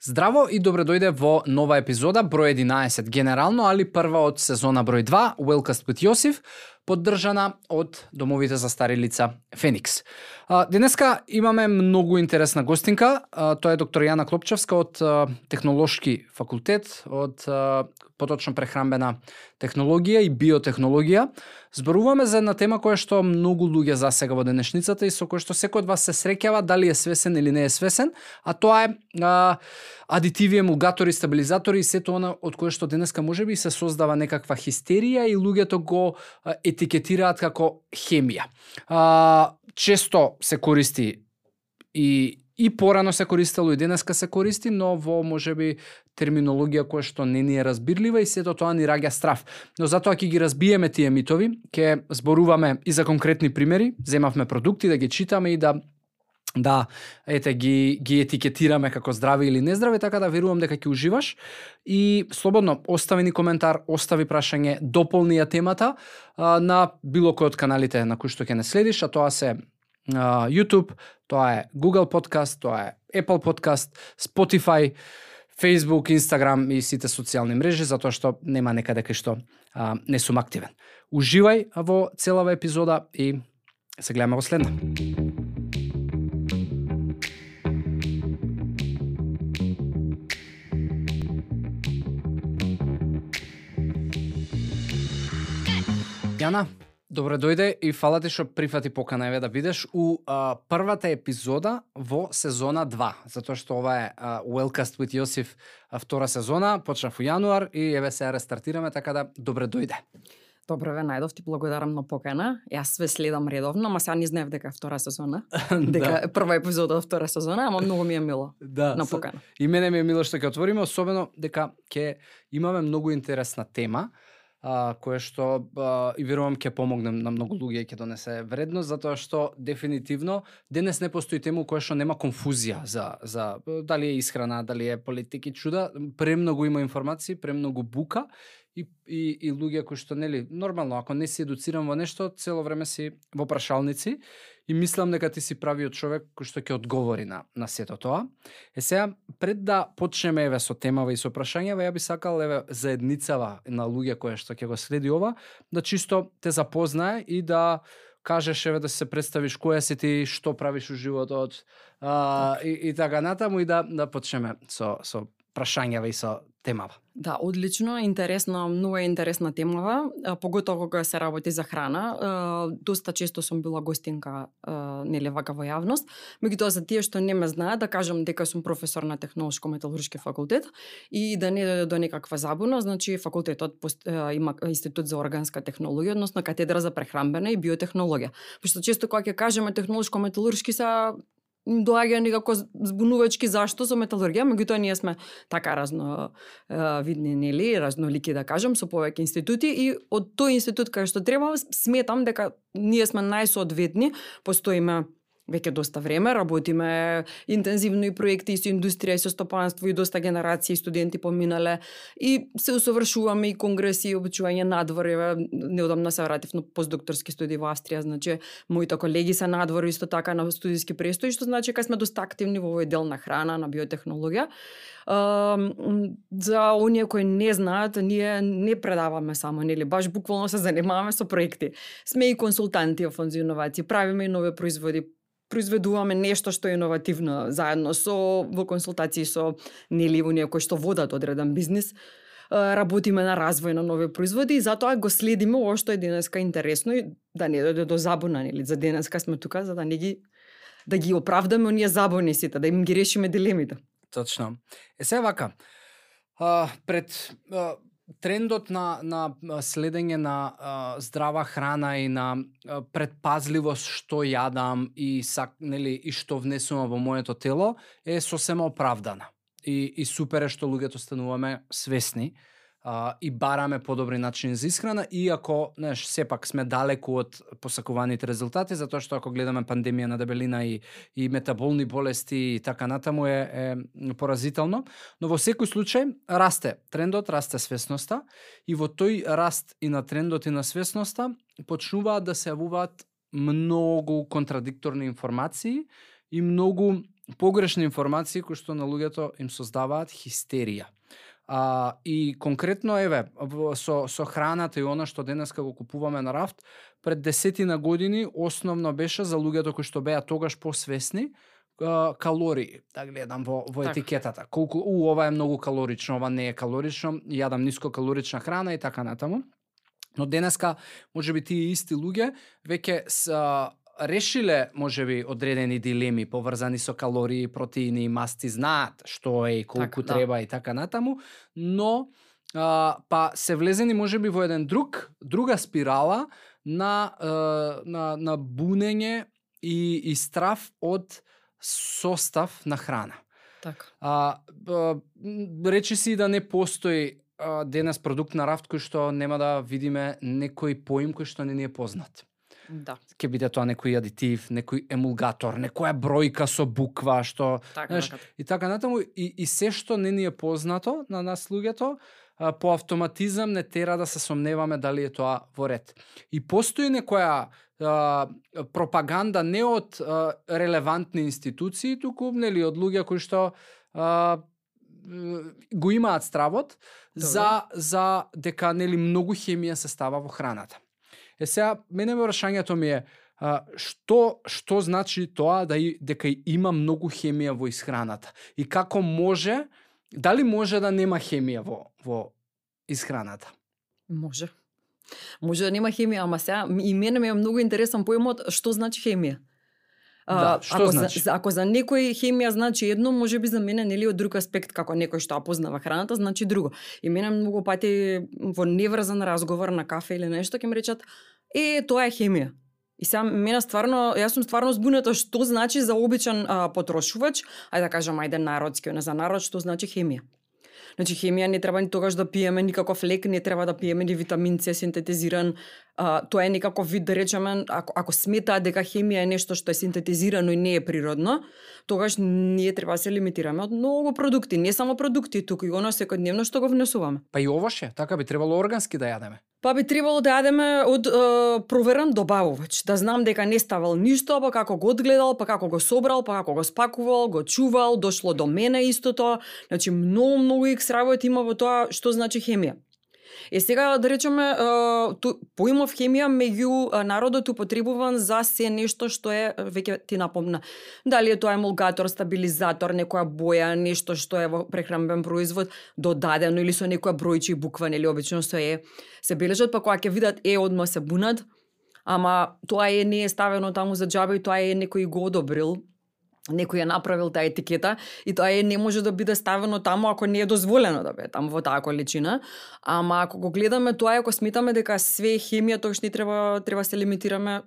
Здраво и добре дојде во нова епизода, број 11, генерално, али прва од сезона број 2, Wellcast with Јосиф, поддржана од домовите за стари лица Феникс. Денеска имаме многу интересна гостинка, тоа е доктор Јана Клопчевска од Технолошки факултет, од поточно прехрамбена технологија и биотехнологија. Зборуваме за една тема која што многу луѓе засега во денешницата и со која што секој од вас се среќава дали е свесен или не е свесен, а тоа е а, адитиви, емулгатори, стабилизатори и сето она од кое што денеска можеби се создава некаква хистерија и луѓето го етикетираат како хемија. А, често се користи и и порано се користело и денеска се користи, но во можеби терминологија која што не ни е разбирлива и сето тоа ни раѓа страф. Но затоа ќе ги разбиеме тие митови, ќе зборуваме и за конкретни примери, земавме продукти да ги читаме и да да ете ги ги етикетираме како здрави или нездрави, така да верувам дека ќе уживаш и слободно остави ни коментар, остави прашање, дополни ја темата а, на било кој од каналите на кои што ќе не следиш, а тоа се YouTube, тоа е Google Podcast, тоа е Apple Podcast, Spotify, Facebook, Instagram и сите социјални мрежи, затоа што нема некаде кај што а, не сум активен. Уживај во целава епизода и се гледаме во следна. Јана, Добре дојде и фала ти што прифати покана еве да бидеш у а, првата епизода во сезона 2, затоа што ова е а, Wellcast with Јосиф втора сезона, почнав во јануар и еве се рестартираме, така да добре дојде. Добро ве најдов, ти благодарам на покана. Јас све следам редовно, ама сега не знаев дека е втора сезона. дека да. е прва епизода од втора сезона, ама многу ми е мило да, на покана. И мене ми е мило што ќе отвориме, особено дека ќе имаме многу интересна тема а, кое што а, и верувам ќе помогне на многу луѓе и ќе донесе вредност затоа што дефинитивно денес не постои тема која што нема конфузија за за дали е исхрана, дали е политики чуда, премногу има информации, премногу бука и, и, и луѓе кои што нели нормално ако не си едуциран во нешто цело време си во прашалници и мислам дека ти си правиот човек кој што ќе одговори на на сето тоа. Е сега пред да почнеме еве со темава и со прашањава, ја би сакал еве заедницава на луѓе кои што ќе го следи ова, да чисто те запознае и да кажеш еве да се представиш која си ти, што правиш у животот, а, и, и така натаму и да да почнеме со со прашањава и со темава. Да, одлично, интересна, многу е интересна темава, поготово кога се работи за храна. Доста често сум била гостинка нели вака во јавност. Меѓутоа за тие што не ме знаат, да кажам дека сум професор на технолошко-металуршки факултет и да не дојде до некаква забуна, значи факултетот има институт за органска технологија, односно катедра за прехрамбена и биотехнологија. Пошто често кога ќе кажеме технолошко-металуршки са доаѓа некако збунувачки зашто со металургија, меѓутоа ние сме така разно видни нели, разнолики да кажам, со повеќе институти и од тој институт кај што треба сметам дека ние сме најсоодветни, постоиме веќе доста време, работиме интензивно и проекти и со индустрија и со стопанство и доста генерации студенти поминале и се усовршуваме и конгреси и обучување надвор. Неодамна се вратив на постдокторски студии во Австрија, значи моите колеги се надвор исто така на студиски престои, што значи кога сме доста активни во овој дел на храна, на биотехнологија. За оние кои не знаат, ние не предаваме само, нели, баш буквално се занимаваме со проекти. Сме и консултанти во фонд за иновации, правиме и нови производи, произведуваме нешто што е иновативно заедно со во консултации со нели во некој што водат одреден бизнис работиме на развој на нови производи и затоа го следиме ово што е денеска интересно и да не дојде до забуна нели за денеска сме тука за да не ги да ги оправдаме оние забуни сите да им ги решиме дилемите. Точно. Е се вака. А, пред а, трендот на на следење на а, здрава храна и на а, предпазливост што јадам и сак нели и што внесувам во моето тело е сосема оправдана. И и супер е што луѓето стануваме свесни а, и бараме подобри начини за исхрана, иако, знаеш, сепак сме далеку од посакуваните резултати, затоа што ако гледаме пандемија на дебелина и, и метаболни болести и така натаму е, е поразително, но во секој случај расте трендот, расте свесноста и во тој раст и на трендот и на свесноста почнуваат да се јавуваат многу контрадикторни информации и многу погрешни информации кои што на луѓето им создаваат хистерија. А, и конкретно еве со со храната и она што денеска го купуваме на рафт, пред десетина години основно беше за луѓето кои што беа тогаш посвесни калории. Да гледам во во Така. етикетата. Колку у ова е многу калорично, ова не е калорично, јадам ниско калорична храна и така натаму. Но денеска можеби тие исти луѓе веќе са решиле можеби одредени дилеми поврзани со калории, протеини и масти, знаат што е и колку Така, да. треба и така натаму, но а, па се влезени можеби во еден друг друга спирала на а, на на бунење и и страф од состав на храна. Така. А, а речи си да не постои денес продукт на рафт кој што нема да видиме некој поим кој што не ни е познат. Да. Ќе биде тоа некој адитив, некој емулгатор, некоја бројка со буква што Така, Знаеш, така. и така натаму и, и се што не ни е познато на нас луѓето, по автоматизам не тера да се сомневаме дали е тоа во ред. И постои некоја а, пропаганда не од а, релевантни институции, туку нели од луѓе кои што а, го имаат стравот за за дека нели многу хемија се става во храната. Е сега мене прашањето ми е а, што што значи тоа да и, дека има многу хемија во исхраната и како може дали може да нема хемија во во исхраната? Може. Може да нема хемија, ама сега и мене ми е многу интересен поимот што значи хемија. Да, што ако значи? За, ако за некој хемија значи едно, може би за мене нели од друг аспект како некој што ја познава храната значи друго. И мене многу пати во неврзан разговор на кафе или нешто ќе ми речат е тоа е хемија. И сега мене стварно, јас сум стварно збуната што значи за обичен а, потрошувач, ајде да кажам ајде народски, не за народ што значи хемија. Значи хемија не треба ни тогаш да пиеме никаков лек, не треба да пиеме ни витамин С синтетизиран. А, тоа е некаков вид да речеме, ако, ако сметаат дека хемија е нешто што е синтетизирано и не е природно, тогаш ние треба да се лимитираме од многу продукти, не само продукти, туку и оно секојдневно што го внесуваме. Па и овоше, така би требало органски да јадеме. Па би требало да јадеме од е, проверен добавувач, да знам дека не ставал ништо, па како го одгледал, па како го собрал, па како го спакувал, го чувал, дошло до мене истото. Значи многу многу икс работи има во тоа што значи хемија. Е сега да речеме ту, поимов хемија меѓу народот употребуван за се нешто што е веќе ти напомна. Дали е тоа емулгатор, стабилизатор, некоја боја, нешто што е во прехранбен производ додадено или со некоја бројче и буква, нели обично што е се бележат, па кога ќе видат е одма се бунат, ама тоа е не е ставено таму за џабе и тоа е некој го одобрил некој ја направил таа етикета и тоа е не може да биде ставено таму ако не е дозволено да биде таму во таа количина. Ама ако го гледаме тоа е ако сметаме дека све е хемија, што не треба треба се лимитираме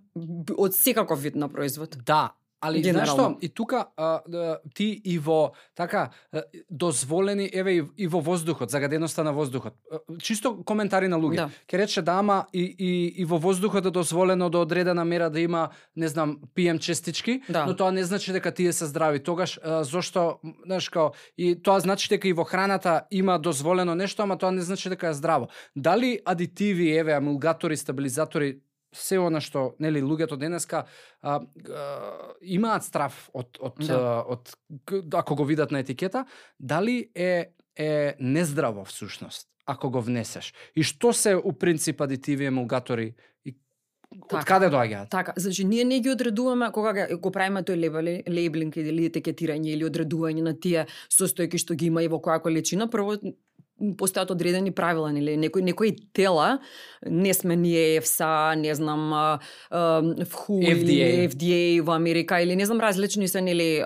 од секаков вид на производ. Да, али знаеш што, и тука а, да, ти и во така а, дозволени еве и, и во воздухот, загаденоста на воздухот. А, Чисто коментари на луѓе. Да. Ке рече да ама и, и, и во воздухот е дозволено до одредена мера да има, не знам, пием честички, Да. но тоа не значи дека тие се здрави. Тогаш а, зошто, знаеш као, и тоа значи дека и во храната има дозволено нешто, ама тоа не значи дека е здраво. Дали адитиви, еве, амулгатори, стабилизатори, се она што нели луѓето денеска а, а, имаат страф од од Да. а, од ако го видат на етикета, дали е е нездраво всушност ако го внесеш. И што се у принцип адитиви, емулгатори и Така. од каде доаѓаат? Така, значи ние не ги одредуваме кога го, правиме тој лебели, лейблинг или етикетирање или одредување на тие состојки што ги има и во која количина, прво постојат одредени правила, нели некои некои тела, не сме ние ЕФСА, не знам ФХУ FDA. FDA во Америка или не знам различни се нели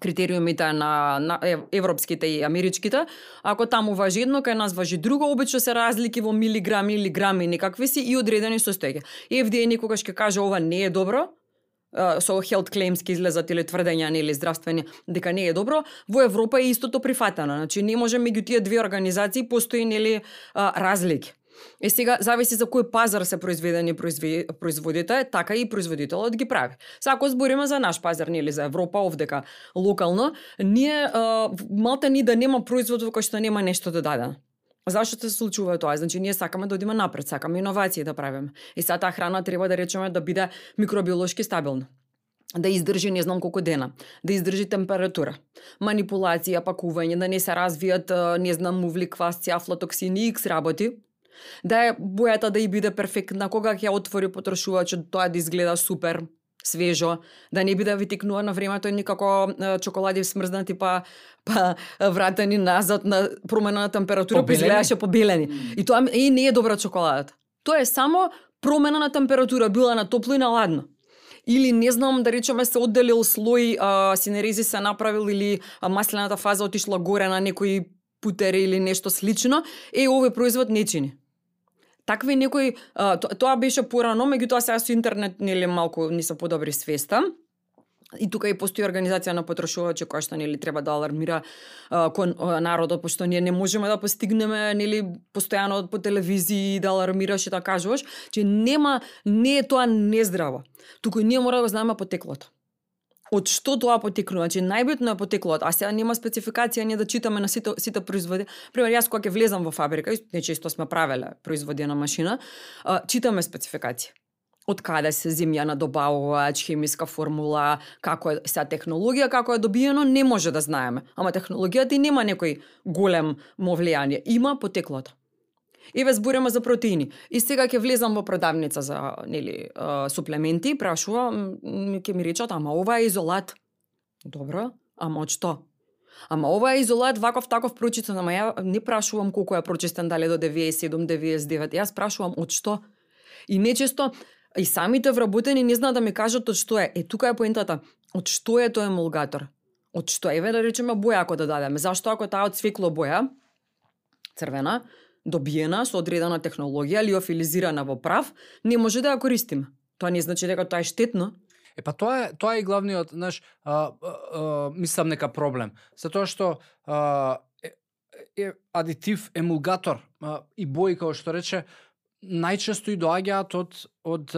критериумите на, на ев- европските и америчките. Ако таму важи едно, кај нас важи друго, обично се разлики во милиграми или грами некакви си и одредени состојки. FDA никогаш ќе каже ова не е добро, со health claims ке излезат или тврдења или здравствени дека не е добро, во Европа е истото прифатено. Значи не може меѓу тие две организации постои нели разлики. Е сега зависи за кој пазар се произведени произве- производите, така и производителот ги прави. Сега ако збориме за наш пазар нели за Европа овдека локално, ние а, малта ни да нема производ во кој што нема нешто да додадено. Зашто се случува тоа? Значи ние сакаме да одиме напред, сакаме иновации да правиме. И сега таа храна треба да речеме да биде микробиолошки стабилна. да издржи не знам колку дена, да издржи температура, манипулација, пакување, да не се развијат не знам мувли, квас, афлатоксини, икс работи, да е бојата да и биде перфектна, кога ќе ја отвори потрошувачот, тоа да изгледа супер, свежо, да не биде витикнува на времето и никако чоколади смрзнати па па вратени назад на промена на температура, па Побелени? изгледаше побелени. И тоа и не е добра чоколадата. Тоа е само промена на температура, била на топло и на ладно. Или не знам да речеме се одделил слој а, синерези се направил или а, маслената фаза отишла горе на некои путери или нешто слично, е овој производ не чини. Такви некои а, то- тоа беше порано, меѓутоа сега со интернет нели малку не се подобри свеста. И тука и постои организација на потрошувачи која што нели треба да алармира а, кон а, народот пошто ние не можеме да постигнеме нели постојано по телевизии да алармираш и да кажуваш, че нема не е тоа нездраво. Туку ние мора да го знаеме потеклото. Од што тоа потекнува? Значи најбитно е потеклото, а сега нема спецификација ние да читаме на сите сите производи. Пример, јас кога ќе влезам во фабрика, и не често сме правеле производи на машина, а, читаме спецификација од каде се земја добавувач, хемиска формула, како е сега технологија, како е добиено, не може да знаеме. Ама технологијата и нема некој голем му влијание. Има потеклото. Еве збориме за протеини. И сега ќе влезам во продавница за нели суплементи, прашувам, ќе ми речат, ама ова е изолат. Добро, ама од што? Ама ова е изолат ваков таков прочитан, ама ја не прашувам колку е прочистен, дали до 97, 99. Јас прашувам од што? И нечесто и самите вработени не знаат да ми кажат од што е. Е, тука е поентата. Од што е тој емулгатор? Од што? Еве да речеме боја ако да дадеме. Зашто ако таа од свекло боја, црвена, добиена со одредена технологија, лиофилизирана во прав, не може да ја користиме. Тоа не значи дека тоа е штетно. Е па тоа е тоа е главниот, знаеш, а, а, а, мислам нека проблем. Затоа што а, е, е адитив емулгатор а, и бои како што рече најчесто и доаѓаат од од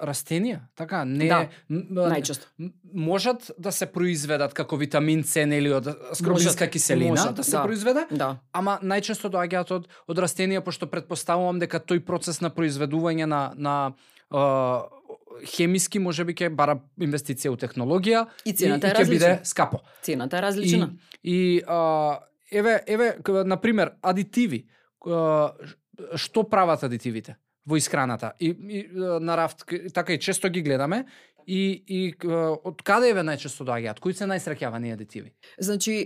растенија, така? Не Да, Најчесто. можат да се произведат како витамин С или од скробинска Можат, киселина можат, да се да. произведе, Да. ама најчесто доаѓаат од од растенија пошто претпоставувам дека тој процес на произведување на на а, хемиски можеби ќе бара инвестиција у технологија И цената е и ќе биде скапо. Цената е различна. И, и а, еве еве на пример адитиви. Што прават адитивите во исхраната? И, и на рафт така и често ги гледаме и и од каде еве најчесто доаѓаат? Кои се најсреќавани адитиви? Значи,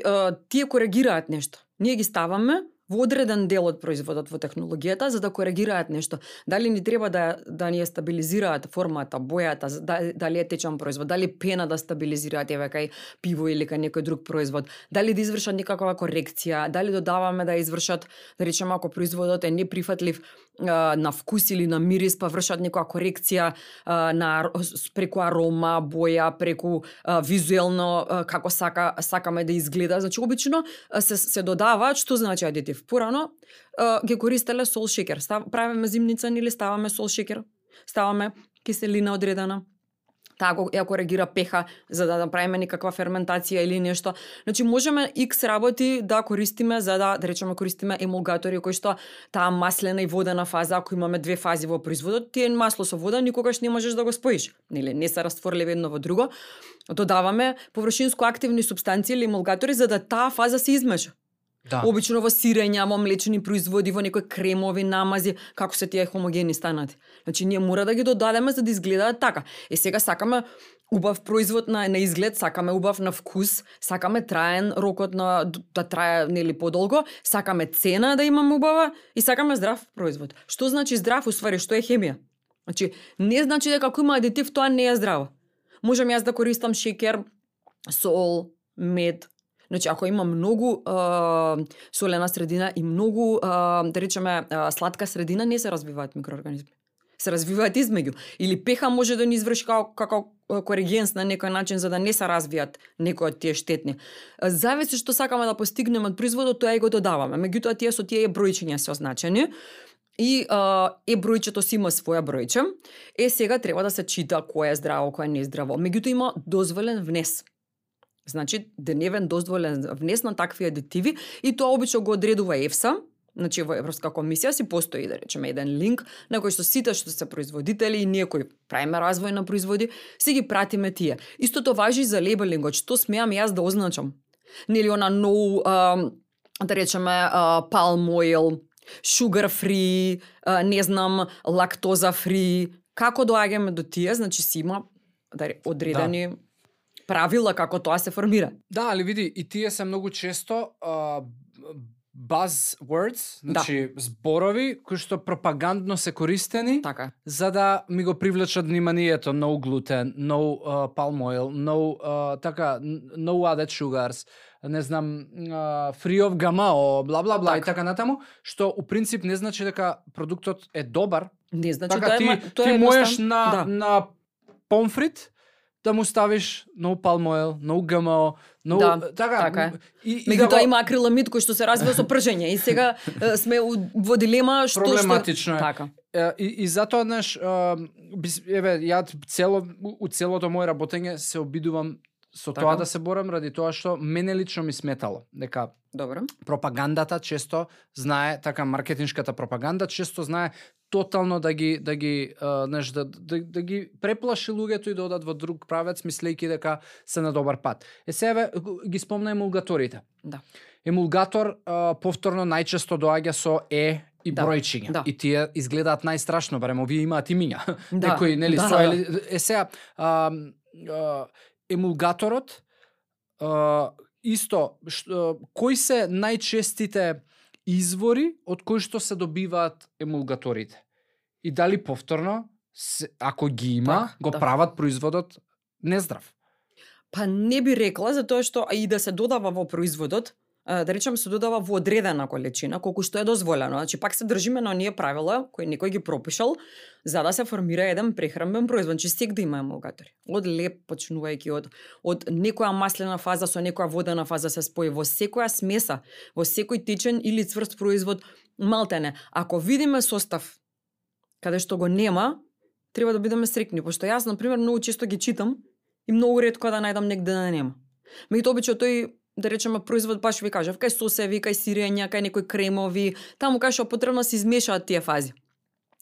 тие коригираат нешто. Ние ги ставаме во одреден дел од производот во технологијата за да коригираат нешто. Дали ни треба да да ни ја стабилизираат формата, бојата, да, дали е течен производ, дали пена да стабилизираат еве кај пиво или кај некој друг производ, дали да извршат некаква корекција, дали додаваме да извршат, да речеме ако производот е неприфатлив а, на вкус или на мирис, па вршат некоја корекција а, на преку арома, боја, преку а, визуелно а, како сака сакаме да изгледа. Значи обично се се додаваат што значи адитив. Порано а, ги користеле сол шеќер. Став, правиме зимница или ставаме сол шеќер, Ставаме киселина одредена таа го ја коригира пеха за да направиме некаква ферментација или нешто. Значи можеме X работи да користиме за да да речеме користиме емулгатори кои што таа маслена и водена фаза ако имаме две фази во производот, тие масло со вода никогаш не можеш да го споиш. Нели не се растворливи едно во друго. Додаваме површинско активни субстанции, или емулгатори за да таа фаза се измеша. Да. Обично во сирења, во млечни производи, во некои кремови намази, како се тие хомогени станат. Значи ние мора да ги додадеме за да изгледаат така. Е сега сакаме убав производ на на изглед, сакаме убав на вкус, сакаме траен рокот на да трае нели подолго, сакаме цена да имаме убава и сакаме здрав производ. Што значи здрав, уствари што е хемија? Значи не значи дека ако има адитив тоа не е здраво. Можам јас да користам шекер, сол, мед, Значи, ако има многу а, солена средина и многу, а, да речеме, а, сладка средина, не се развиваат микроорганизми. Се развиваат измеѓу. Или пеха може да ни изврши како, како коригенс на некој начин за да не се развијат некои од тие штетни. Зависи што сакаме да постигнеме од производот, тоа и го додаваме. Меѓутоа, тие со тие бројчиња се означени. И а, е бројчето си има своја бројче. Е сега треба да се чита кој е здраво, кој е нездраво. Меѓутоа има дозволен внес. Значи, деневен дозволен внес на такви адитиви и тоа обично го одредува ЕФСА, Значи во Европска комисија си постои да речеме еден линк на кој што сите што се производители и ние кои правиме развој на производи, си ги пратиме тие. Истото важи и за лебелингот, што смеам јас да означам. Нели она no, а, да речеме а, palm oil, sugar free, не знам, лактоза free. Како доаѓаме до тие, значи си има да, одредени да правила како тоа се формира. Да, али види, и тие се многу често а, buzzwords, значи да. зборови кои што пропагандно се користени Така. за да ми го привлечат вниманието no gluten, no uh, palm oil, no uh, така no added sugars, не знам uh, free of GMO, бла бла бла и Така. така натаму, што у принцип не значи дека продуктот е добар, Не значи така тоа е ти, тоа ти е можеш на да. на помфрит да му ставиш no palm oil, no GMO, no Да, така, така е. и, и Меѓутоа го- има акриламид кој што се развива со пржење и сега е, сме у- во дилема што Проблематично е. што... Така. Е, И, и затоа, знаеш, еве, ја цело, у целото моје работење се обидувам со Така. тоа да се борам ради тоа што мене лично ми сметало дека Добро. пропагандата често знае, така маркетиншката пропаганда често знае тотално да ги да ги а, знаеш да, да, да ги преплаши луѓето и да одат во друг правец мислејќи дека се на добар пат. Е себе ги спомна емулгаторите. Да. Емулгатор а, повторно најчесто доаѓа со е и Да, бројчиња. да. И тие изгледаат најстрашно, барем овие имаат имиња. Да, Некои, нели, да, со да. ели, е сега а, а, емулгаторот а, исто што, кои се најчестите извори од кои што се добиваат емулгаторите? И дали повторно ако ги има, Так, го да. прават производот нездрав? Па не би рекла затоа што и да се додава во производот, да речеме се додава во одредена количина, колку што е дозволено. Значи пак се држиме на оние правила кои некој ги пропишал за да се формира еден прехранбен производ. Значи сек да има емулгатори. Од леп почнувајќи од од некоја маслена фаза со некоја водена фаза се спои во секоја смеса, во секој течен или цврст производ малтене. Ако видиме состав каде што го нема, треба да бидеме срекни, пошто јас на пример многу често ги читам и многу ретко да најдам негде да нема. Меѓутоа обично тој да речеме производ баш ви кажав, кај сосеви, кај сирења, кај некои кремови, таму кај што потребно да се измешаат тие фази.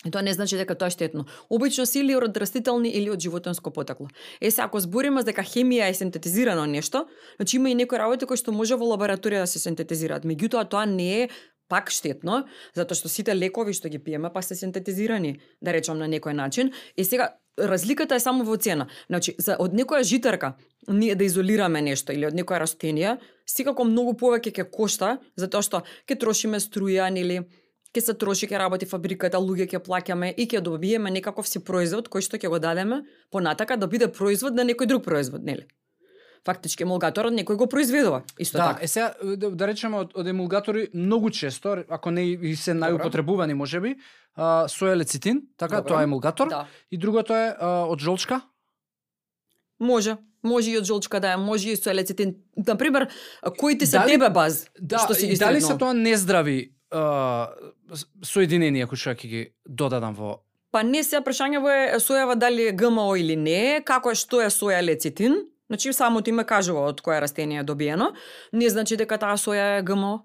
И тоа не значи дека тоа е штетно. Обично се или од растителни или од животинско потекло. Е се ако збориме дека хемија е синтетизирано нешто, значи има и некои работи кои што може во лабораторија да се синтетизираат. Меѓутоа тоа не е пак штетно, затоа што сите лекови што ги пиеме па се синтетизирани, да речам на некој начин. И сега разликата е само во цена. Значи, за од некоја житарка ние да изолираме нешто или од некоја растенија, секако многу повеќе ќе кошта, затоа што ќе трошиме струја, нели, ќе се троши, ќе работи фабриката, луѓе ќе плаќаме и ќе добиеме некаков си производ кој што ќе го дадеме понатака да биде производ на некој друг производ, нели? Фактички емулгаторот некој го произведува, исто да, така. е сега да, да речеме од, од емулгатори многу често, ако не и се најупотребувани можеби, а, соја лецитин, така Добро. тоа е емулгатор. Да. И другото е а, од жолчка. Може, може и од жолчка да е, може и со лецитин. На пример, кои ти се Дали- тебе баз, Да, што си и ги дали се тоа нездрави а, с- соединенија кои што ќе ги додадам во Па не се прашањево е сојава дали е ГМО или не, како е што е соја лецитин. Значи самото име кажува од кое растение е добиено. Не значи дека таа соја е ГМО.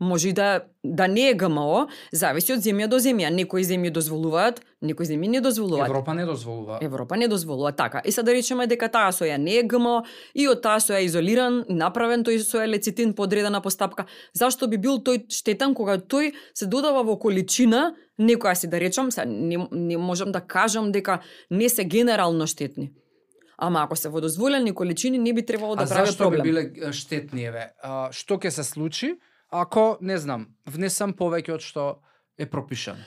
Може и да да не е ГМО, зависи од земја до земја. Некои земји дозволуваат, некои земји не дозволуваат. Европа не дозволува. Европа не дозволува така. И сега да речеме дека таа соја не е ГМО и од таа соја изолиран, направен тој соја лецитин по одредена постапка. Зашто би бил тој штетен кога тој се додава во количина, некоја си да речам, се не, не можам да кажам дека не се генерално штетни. Ама ако се во дозволени количини не би требало да а прави зашто проблем. би биле штетни еве? А, што ќе се случи ако, не знам, внесам повеќе од што е пропишано?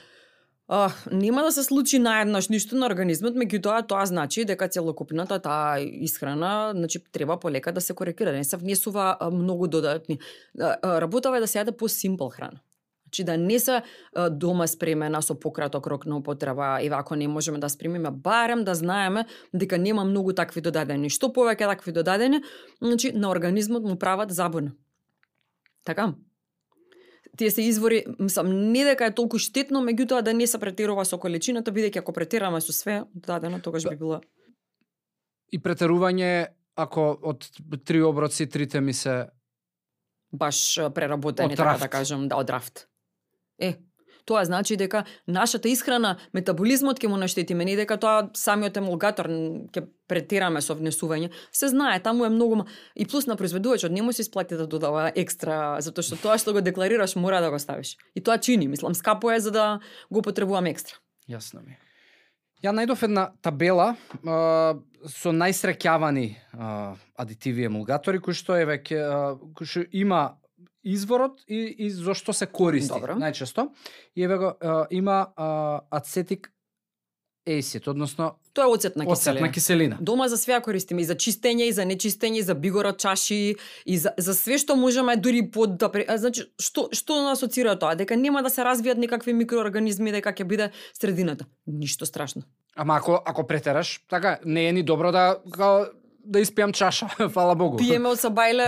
А, нема да се случи наеднаш ништо на организмот, меѓутоа тоа значи дека целокупната таа исхрана, значи треба полека да се корекира, не се внесува а, многу додатни. А, а, Работава е да се јаде по симпл храна. Значи да не се дома спремена со пократок рок на употреба, еве ако не можеме да спремиме, барем да знаеме дека нема многу такви додадени. Што повеќе такви додадени, значи на организмот му прават забуна. Така? тие се извори, мислам, не дека е толку штетно, меѓутоа да не се претерува со количината, бидејќи ако претераме со све, дадено тогаш би било И претерување ако од три оброци трите ми се баш преработени, така да кажам, да, од рафт. Е, тоа значи дека нашата исхрана, метаболизмот ќе му наштетиме, не дека тоа самиот емулгатор ќе претераме со внесување. Се знае, таму е многу и плюс на произведувачот не му се исплати да додава екстра, затоа што тоа што го декларираш мора да го ставиш. И тоа чини, мислам, скапо е за да го потребувам екстра. Јасно ми. Ја најдов една табела а, со најсреќавани адитиви емулгатори кои што е веќе кои што има изворот и, и зошто се користи Добро. најчесто. И еве го а, има а, ацетик acid, односно Тоа е оцетна киселина. оцетна киселина. Дома за све користиме и за чистење, и за нечистење, и за бигор од чаши, и за, за све што можеме дури под да пре... а, значи што што нас асоцира тоа дека нема да се развијат никакви микроорганизми дека ќе биде средината. Ништо страшно. Ама ако ако претераш, така не е ни добро да као, да испијам чаша, фала Богу. Пиеме од сабајле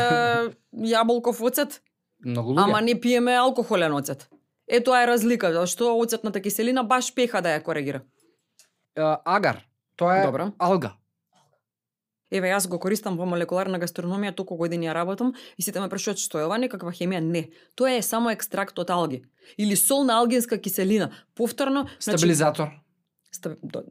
јаболков оцет, Многу луѓе. ама не пиеме алкохолен оцет. Е тоа е разлика, што оцетната киселина баш пеха да ја коригира. Агар, тоа е Добро. алга. Еве јас го користам во молекуларна гастрономија, толку години ја работам и сите ме прашуваат што е ова некаква хемија? Не. Тоа е само екстракт од алги или солна алгинска киселина. Повторно, Стабилизатор. Ста- до-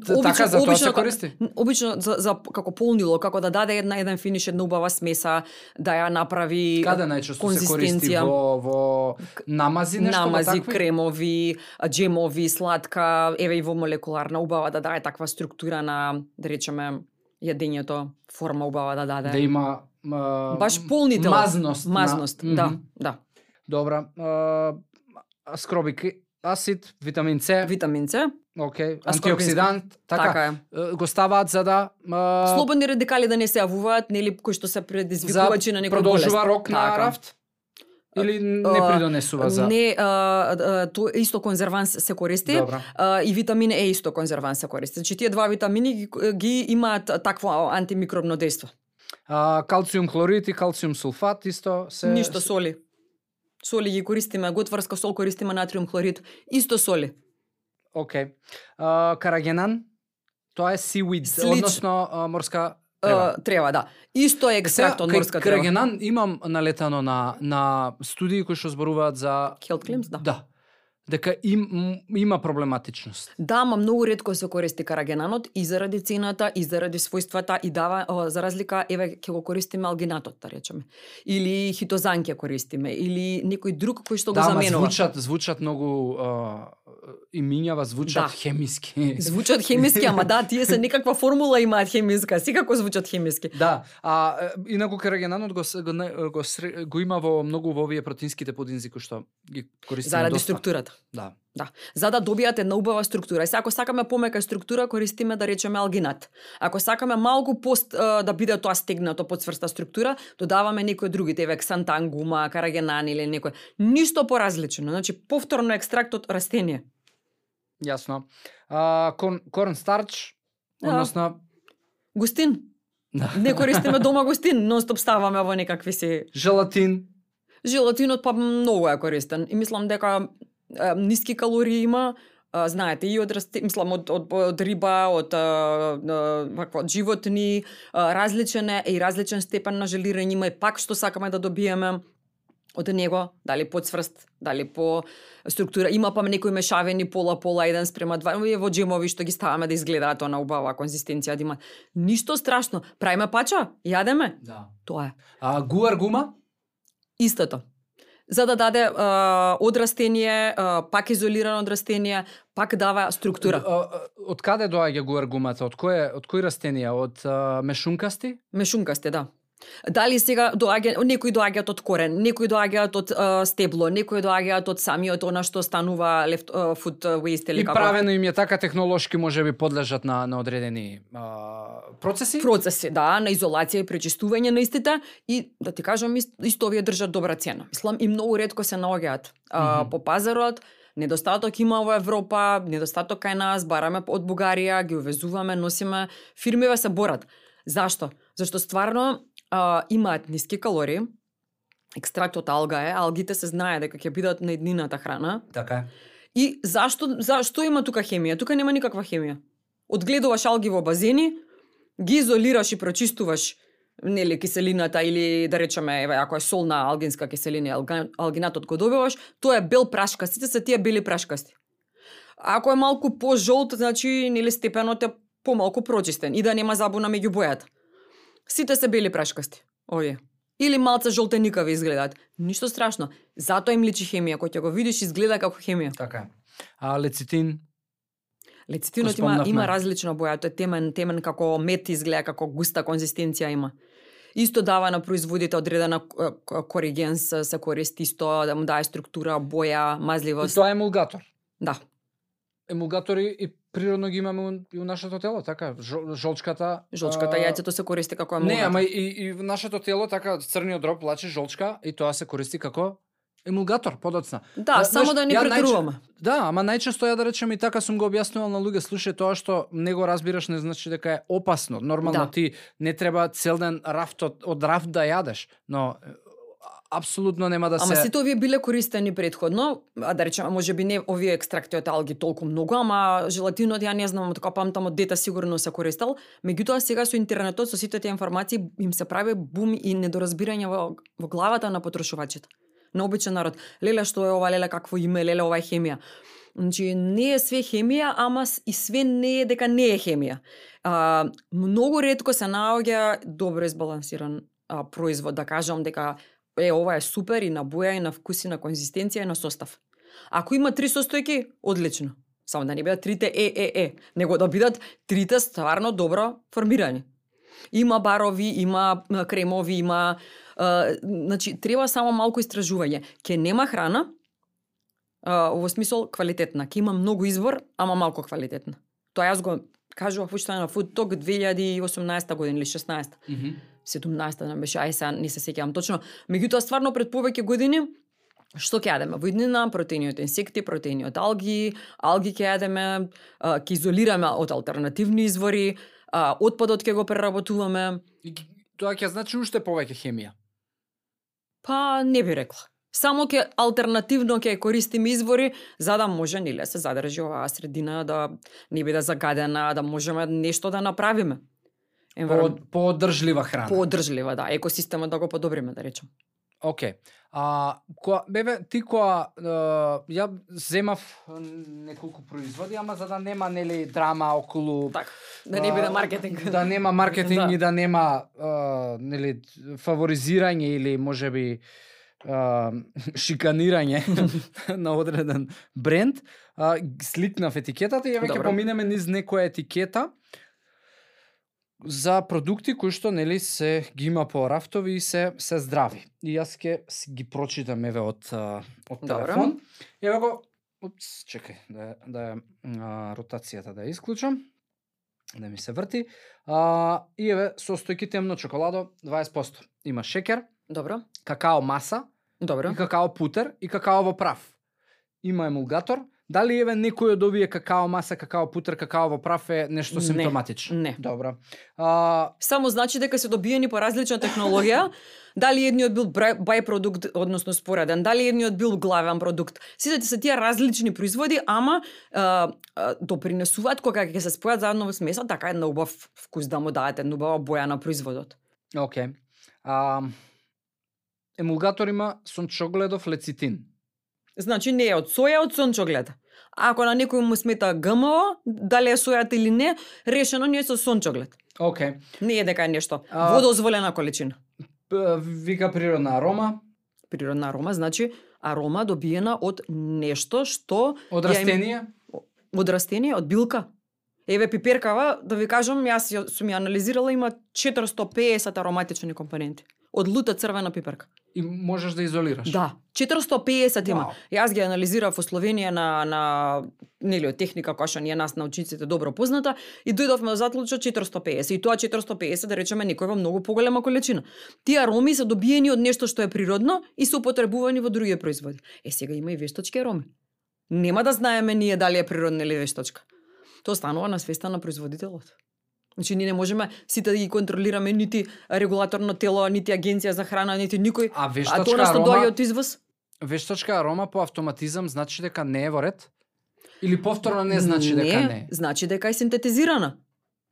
Т- така, за тоа се користи? Обично за, за како полнило, како да даде една еден финиш, една убава смеса, да ја направи Каде најчесто се користи во во намази нешто намази, такви? кремови, джемови, сладка, еве и во молекуларна убава да даде таква структура на, да речеме, јадењето, форма убава да даде. да има а, Баш полнител. мазност. на- Мазност, да, Мгм. да. Добра. А, аскорбик асид, витамин С, Витамин С, окей, Аскорбински. антиоксидант, така, така е. го ставаат за да а, Слободни радикали да не се јавуваат, нели, кои што се предизвикувачи на некој болест. продолжува рок на Така. рафт? Или не придонесува за... Не, а, а, тоа исто конзерванс се користи. Добра. А, и витамин Е исто конзерванс се користи. Значи тие два витамини ги, ги имаат такво антимикробно дејство. А, калциум хлорид и калциум сулфат исто се... Ништо соли. Соли ги користиме, готварска сол користиме натриум хлорид, исто соли. Окей. А, карагенан, тоа е seaweed, Слич- односно а, морска трева. Трева. трева, да. Исто е екстракт од кај морска трева. Карагенан имам налетано на на студии кои што зборуваат за Health claims, да. Да. Дека им, има проблематичност. Да, ама многу ретко се користи карагенанот и заради цената, и заради својствата, и дава, о, за разлика, еве, ќе го користиме алгинатот, да речеме. Или хитозан ќе користиме, или некој друг кој што да, го заменува. звучат, звучат многу а, имињава, звучат Да. хемиски. Звучат хемиски, ама да, тие се некаква формула имаат хемиска, секако звучат хемиски. Да, а инаку карагенанот го го го, сре- го има во многу во овие протеинските подинзи кои што ги користиме Заради доста. структурата. Да. Да. За да добијат една убава структура. И сега ако сакаме помека структура, користиме да речеме алгинат. Ако сакаме малку пост да биде тоа стегнато под сврста структура, додаваме некои други, еве ксантан, гума, карагенан или некој. Ништо поразлично. Значи повторно екстракт од растение. Јасно. А, корн, корн старч, Да. односно Густин. Да. Не користиме дома густин, нонстоп ставаме во некакви си желатин, Желатинот па многу е користен и мислам дека ниски калории има, а, знаете, и од расте, мислам од од, од риба, од а, а, вакво, од животни, а, различен е и различен степен на желирање има и пак што сакаме да добиеме од него, дали подсврст, дали по структура. Има па некои мешавени пола-пола, еден спрема два, и во джемови што ги ставаме да изгледаат она убава конзистенција да има. Ништо страшно. Правиме пача, јадеме. да. Тоа е. А, гуар гума, Истото. За да даде а, од растение, а, пак изолирано од растение, пак дава структура. Од каде доаѓа гуар гумата? Од кое од кои растенија? Од а, мешункасти? Мешункасте, да. Дали сега доаѓа, некои доаѓаат од корен, некои доаѓаат од а, стебло, некои доаѓаат од самиот она што станува left, а, food waste или И како правено им е така технолошки може би подлежат на на одредени а, процеси? процеси, да, на изолација и пречистување на истите и да ти кажам ист- исто овие држат добра цена. Мислам и многу ретко се наоѓаат а, Мгм. по пазарот. Недостаток има во Европа, недостаток кај нас, бараме од Бугарија, ги увезуваме, носиме, фирмиве се борат. Зашто? Зашто стварно а, имаат ниски калории, екстракт од алга е, алгите се знае дека ќе бидат на еднината храна, Така. И зашто зашто има тука хемија? Тука нема никаква хемија. Одгледуваш алги во базени, ги изолираш и прочистуваш нели киселината или да речеме еве ако е солна алгинска киселина алгинатот го добиваш, тоа е бел прашкаст, сите се тие бели прашкасти. Ако е малку пожолт, значи нели степенот е помалку прочистен и да нема забуна меѓу бојата. Сите се бели прашкасти. Овие. Или малце жолтеникави изгледаат. Ништо страшно. Затоа им личи хемија, кој ќе го видиш изгледа како хемија. Така е. А лецитин, Лецитинот има има различна боја, тој е темен, темен како мет изгледа, како густа конзистенција има. Исто дава на производите одредена коригенс, се користи исто да му дае структура, боја, и мазливост. тоа е емулгатор. Да. Емулгатори и природно ги имаме и у нашето тело, така, жол- жолчката. Жолчката а, јајцето се користи како Не, емулгатор. ама и, и в нашето тело така црниот дроб влачи жолчка и тоа се користи како емулгатор подоцна. Да, Да, само знаеш, да не претеруваме. Да, ама најчесто ја да речем и така сум го објаснувал на луѓе, слушај тоа што не го разбираш не значи дека е опасно. Нормално Да. ти не треба цел ден рафт од, од рафт да јадеш, но апсолутно нема да Ама се сите овие биле користени предходно, а да речеме може би не овие екстракти од алги толку многу, ама желатинот ја не знам, така памтам од дета сигурно се користел. Меѓутоа сега со интернетот со сите тие информации им се прави бум и недоразбирање во, во главата на потрошувачите. На обичен народ. Леле што е ова, леле какво име, леле ова е хемија. Значи не е све хемија, ама и све не е дека не е хемија. А, многу ретко се наоѓа добро избалансиран а, производ, да кажам дека е ова е супер и на боја и на вкус и на конзистенција и на состав. Ако има три состојки, одлично. Само да не бидат трите е е е, него да бидат трите стварно добро формирани. Има барови, има кремови, има Е, значи треба само малку истражување. Ке нема храна, е, во смисол квалитетна. Ке има многу избор, ама малку квалитетна. Тоа јас го кажував уште на Food Talk 2018 година или 16 Мгм. 17-та не беше, ај сега не се сеќавам точно. Меѓутоа стварно пред повеќе години што ќе јадеме? Во иднина протеини од инсекти, протеини од алги, алги ќе јадеме, ќе изолираме од алтернативни извори, отпадот ќе го преработуваме. И тоа ќе значи уште повеќе хемија. Па не би рекла. Само ќе алтернативно ќе користиме извори за да може нели да се задржи оваа средина да не биде загадена, да можеме нешто да направиме. По, Енвирон... поодржлива храна. Поодржлива, да, екосистемот да го подобриме, да речем. Океј. А која бебе ти која е, ја земав неколку производи, ама за да нема нели драма околу Така, да не биде маркетинг. Да нема маркетинг Да. и да нема е, нели фаворизирање или можеби шиканирање на одреден бренд, а, сликнав етикетата и веќе поминеме низ некоја етикета за продукти кои што нели се ги има по рафтови и се се здрави. И јас ќе ги прочитам еве од од Добро. телефон. Еве го Упс, чекај да да а, ротацијата да ја исклучам да ми се врти. А, и еве состојки темно чоколадо 20%. Има шекер, Добро, какао маса, добро. и какао путер и какаово прав. Има емулгатор. Дали еве некој од овие какао маса, какао путер, какаово прав е нешто Не, симптоматично? не. Добро. А, Само значи дека се добиени по различна технологија, дали едниот бил бајпродукт, односно спореден, дали едниот бил главен продукт. Сите се тие различни производи, ама а, а, допринесуваат кога ќе се спојат заедно во смеса, така една убав вкус да му дадете, една убава боја на производот. Океј. А, емулгатор има сончогледов лецитин. Значи не е од соја, од сончоглед. Ако на некој му смета ГМО, дали е сојата или не, решено не е со сончоглед. Океј. Не е дека е нешто А- во дозволена количина. Вика природна арома Природна арома значи арома добиена од нешто што од ја им- растение. од растение, од билка. Еве пиперкава, да ви кажам, јас ја сум ја анализирала, има 450 ароматични компоненти. Од лута црвена пиперка. И можеш да изолираш. Да, 450 има. Вау. Јас ги анализирав во Словенија на на нели од техника која што ние нас научниците добро позната и дојдовме до заклучок 450 и тоа 450 да речеме некој во многу поголема количина. Тие ароми се добиени од нешто што е природно и се употребувани во други производи. Е сега има и вештачки ароми. Нема да знаеме ние дали е природна или вештачка. Тоа станува на свеста на производителот. Значи ние не можеме сите да ги контролираме нити регулаторно тело, нити агенција за храна, нити никој. А А тоа нешто арома, доаѓа од извоз? вештачка арома по автоматизам значи дека не е во ред? Или повторно не значи дека не? Значи дека е синтетизирана.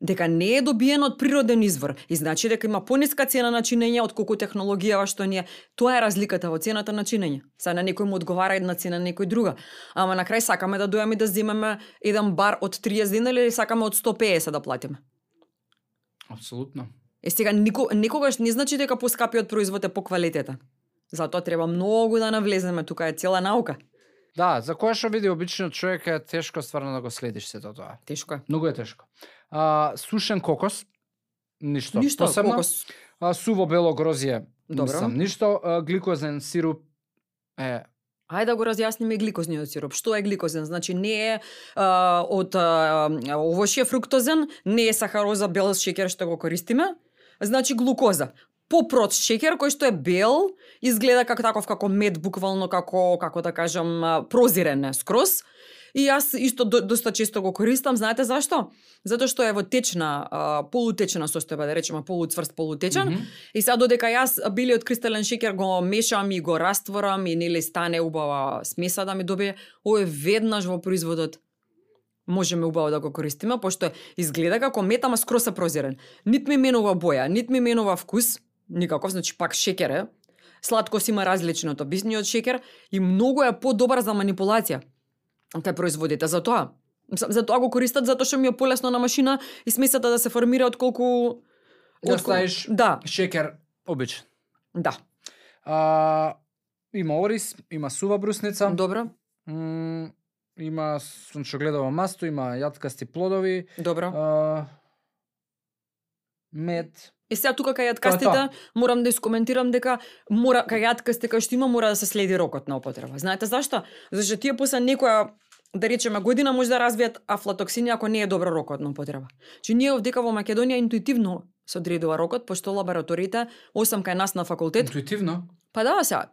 Дека не е добиен од природен извор и значи дека има пониска цена на чинење од колку технологијава што ни е. Тоа е разликата во цената на чинење. Са на некој му одговара една цена, на некој друга. Ама на крај сакаме да дојаме да земеме еден бар од 30 динари или сакаме од 150 да платиме. Апсолутно. Е сега нико, никогаш не значи дека поскапиот производ е по квалитета. Затоа треба многу да навлеземе, тука е цела наука. Да, за која што види обичниот човек е тешко стварно да го следиш сето тоа. Тешко е. Многу е тешко. А, сушен кокос, ништо. Ништо, Посебно, кокос. А, суво бело грозје, Добро. мислам, ништо. А, гликозен сируп е Ајде да го разјасниме гликозниот сироп. Што е гликозен? Значи не е а, од а, овошје фруктозен, не е сахароза, бел шеќер што го користиме, значи глукоза. Попрост шеќер кој што е бел, изгледа како таков како мед, буквално како како да кажам прозирен е скроз. И јас исто до, доста често го користам, знаете зашто? Затоа што е во течна, а, полутечна состојба, да речеме полуцврст, полутечен. Мгм. И сега додека јас белиот кристален шеќер го мешам и го растворам и нели стане убава смеса да ми добие, овој веднаш во производот можеме убаво да го користиме, пошто изгледа како мед, ама е прозирен. Нит ми менува боја, нит ми менува вкус, никаков, значи пак шеќер е. Сладкост има различен од обичниот шеќер и многу е подобар за манипулација кај производите. Затоа, Мислам, затоа го користат затоа што ми е полесно на машина и смесата да се формира отколку Да отколку- ставиш Да, шеќер обичен. да. А, има орис, има сува брусница, Добро, м, има сончогледово масто, има јаткасти плодови, добро. а, мед. И сега тука кај е јаткастите морам да искоментирам дека мора кај јаткастите кај што има мора да се следи рокот на употреба. Знаете зашто? Зашто тие после некоја да речеме година може да развијат афлатоксини ако не е добро рокот на употреба. Чи ние овдека во Македонија интуитивно се одредува рокот, пошто лабораториите, осам кај нас на факултет, Интуитивно. па да, сега,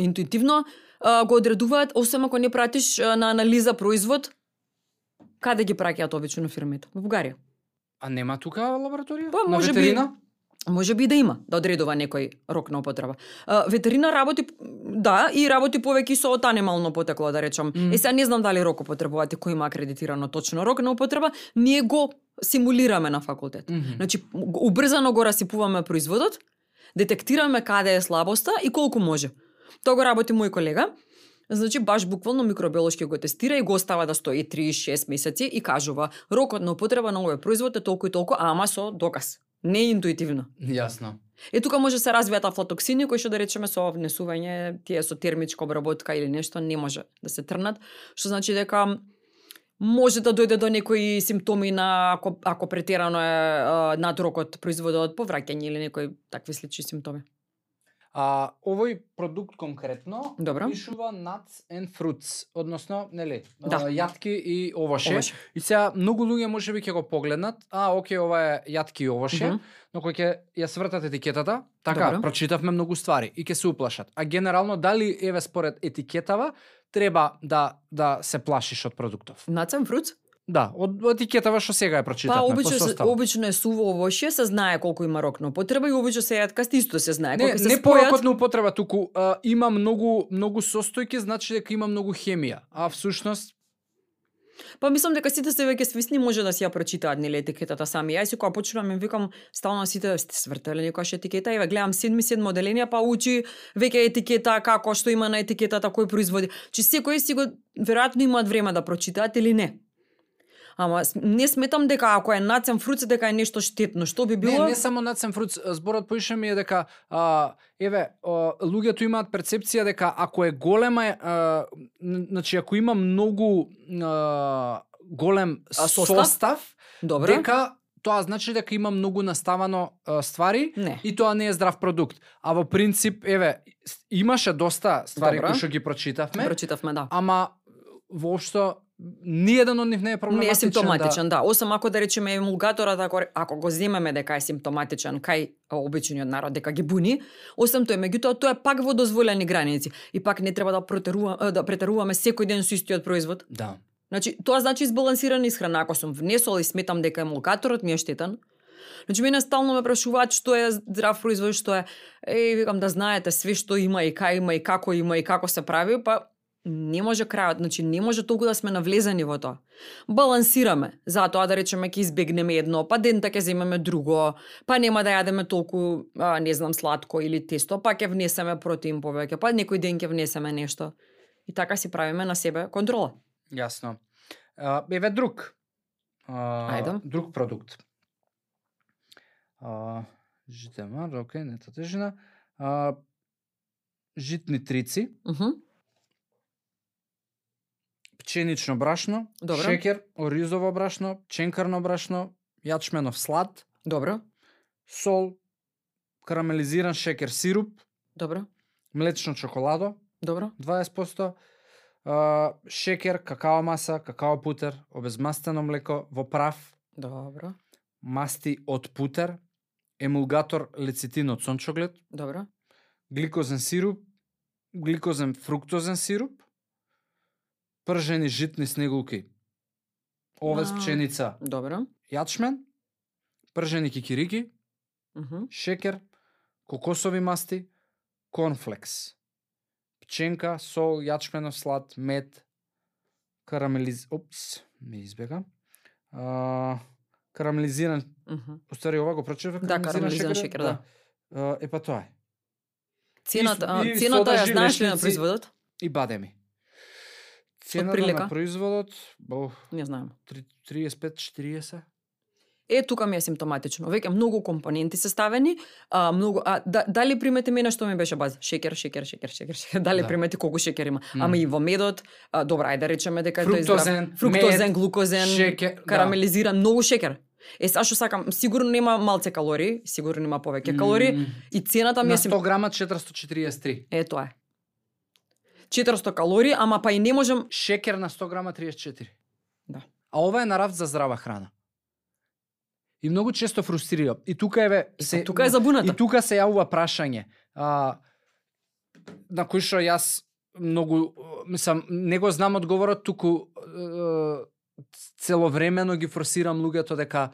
интуитивно а, го одредуваат, осам ако не пратиш а, на анализа производ, каде ги праќаат обично фирмите? Во Бугарија. А нема тука лабораторија? Па, На може би- ветерина? Може би да има, да одредува некој рок на употреба. Ветерина работи, да, и работи повеќе со од анимално потекло, да речам. Мм. Е, сега не знам дали рок употребувате, кој има акредитирано точно рок на употреба, ние го симулираме на факултет. Мгм. Значи, го- убрзано го расипуваме производот, детектираме каде е слабоста и колку може. Тоа го работи мој колега. Значи, баш буквално микробиолошки го тестира и го остава да стои 3-6 месеци и кажува рокот на употреба на овој производ е толку и толку, ама со доказ. Не интуитивно. Јасно. Е тука може се развијат афлатоксини кои што да речеме со внесување тие со термичка обработка или нешто не може да се трнат, што значи дека може да дојде до некои симптоми на ако ако претерано е а, над рокот производот повраќање или некои такви слични симптоми. А овој продукт конкретно Добро. пишува nuts and fruits, односно, нели, Да. јатки и овоше. Овоше. И сега многу луѓе можеби ќе го погледнат, а окей, ова е јатки и овоше, Мгм. но кој ќе ја свртат етикетата, така, Добро. прочитавме многу ствари и ќе се уплашат. А генерално дали еве според етикетава треба да да се плашиш од продуктов? Нацен фрут? Да, од, етикетава што сега ја Па прочитавме обично по се, обично е суво овоше, се знае колку има рок на употреба и обично се јаткасти исто се знае. Не, Кога се не спојат, порокот на употреба, туку а, има многу многу состојки, значи дека има многу хемија, а всушност Па мислам дека сите се веќе свесни може да си ја прочитаат нели етикетата сами. Јас кога почнувам им викам стално сите сте свртеле некојаш етикета, еве гледам седми седмо оделение, па учи веќе етикета како што има на етикетата кој производи. Чи секој си го веројатно имаат време да прочитаат или не. Ама не сметам дека ако е нацен фруц дека е нешто штетно, што би било? Не, не само нацен фрут, зборот поише ми е дека а, еве, а, луѓето имаат перцепција дека ако е голема а, значи ако има многу а, голем А, состав? состав, Добро. дека тоа значи дека има многу наставано а, ствари Не. и тоа не е здрав продукт. А во принцип, еве, имаше доста ствари кои што ги прочитавме, Прочитавме, да. ама воопшто ниеден од нив не е Не проблематичен. е симптоматичен, да. Осам ако да речеме емулгаторот, ако, ако го земеме дека е симптоматичен кај обичниот народ, дека ги буни, осам тој, меѓутоа тоа е пак во дозволени граници. И пак не треба да претеруваме, да претеруваме секој ден со истиот производ. Да. да. Значи, тоа значи избалансирана исхрана. Ако сум внесол и сметам дека емулгаторот ми е штетен, Значи, мене стално ме прашуваат што е здрав производ, што е... Е, викам да знаете све што има и кај има и како има и како се прави, па не може крајот, значи не може толку да сме навлезени во тоа. Балансираме, затоа да речеме ќе избегнеме едно, па дента ќе земеме друго, па нема да јадеме толку, а, не знам, сладко или тесто, па ќе внесеме протеин повеќе, па некој ден ќе внесеме нешто. И така си правиме на себе контрола. Јасно. А, еве друг. А, Ајде. Друг продукт. А, жите мар, окей, не тежина. А, житни трици, Мгм. Пченично брашно, Добро. шекер, оризово брашно, ченкарно брашно, јачменов слад, Добро, сол, карамелизиран шекер сируп, добро, млечно чоколадо, добро. 20%, а, шекер, какао маса, какао путер, обезмастено млеко во прав, Добро, масти од путер, емулгатор лецитин од сончоглед, добро. гликозен сируп, гликозен фруктозен сируп, пржени житни снегулки, овес А. пченица, Добро. јачмен, пржени кикирики, Мгм. шекер, кокосови масти, корнфлекс, пченка, сол, јачменов слад, мед, карамелиз... Опс, ме избега. А, карамелизиран, Мгм. уствари ова го прочитав, Да, карамелизиран шекер, да. А, е па тоа е. Цената, а, и цената ја содажи, знаеш ли на лешници. производот? И бадеми. Цената на производот, бо, Не знаем. 35-40. Е, тука ми е симптоматично. Веќе многу компоненти се ставени, а, многу, а, да, дали примети мене што ми беше баз? Шекер, шекер, шекер, шекер, шекер. Дали Да. примети колку шекер има? Мм. Ама и во медот, а, добра, ајде да речеме дека тој е здрав. Фруктозен, Фруктозен, мед, глукозен, шекер, да. карамелизиран, многу шекер. Е, са што сакам, сигурно нема малце калории, сигурно нема повеќе калории, М, и цената ми На е сим... 100 грама 443. Е, тоа е. 400 калории, ама па и не можем... Шекер на 100 грама 34. Да. А ова е нарафт за здрава храна. И многу често фрустрира. И тука еве И се па тука е забуната. И тука се јавува прашање. А, на кој што јас многу мислам не го знам одговорот туку е, целовремено ги форсирам луѓето дека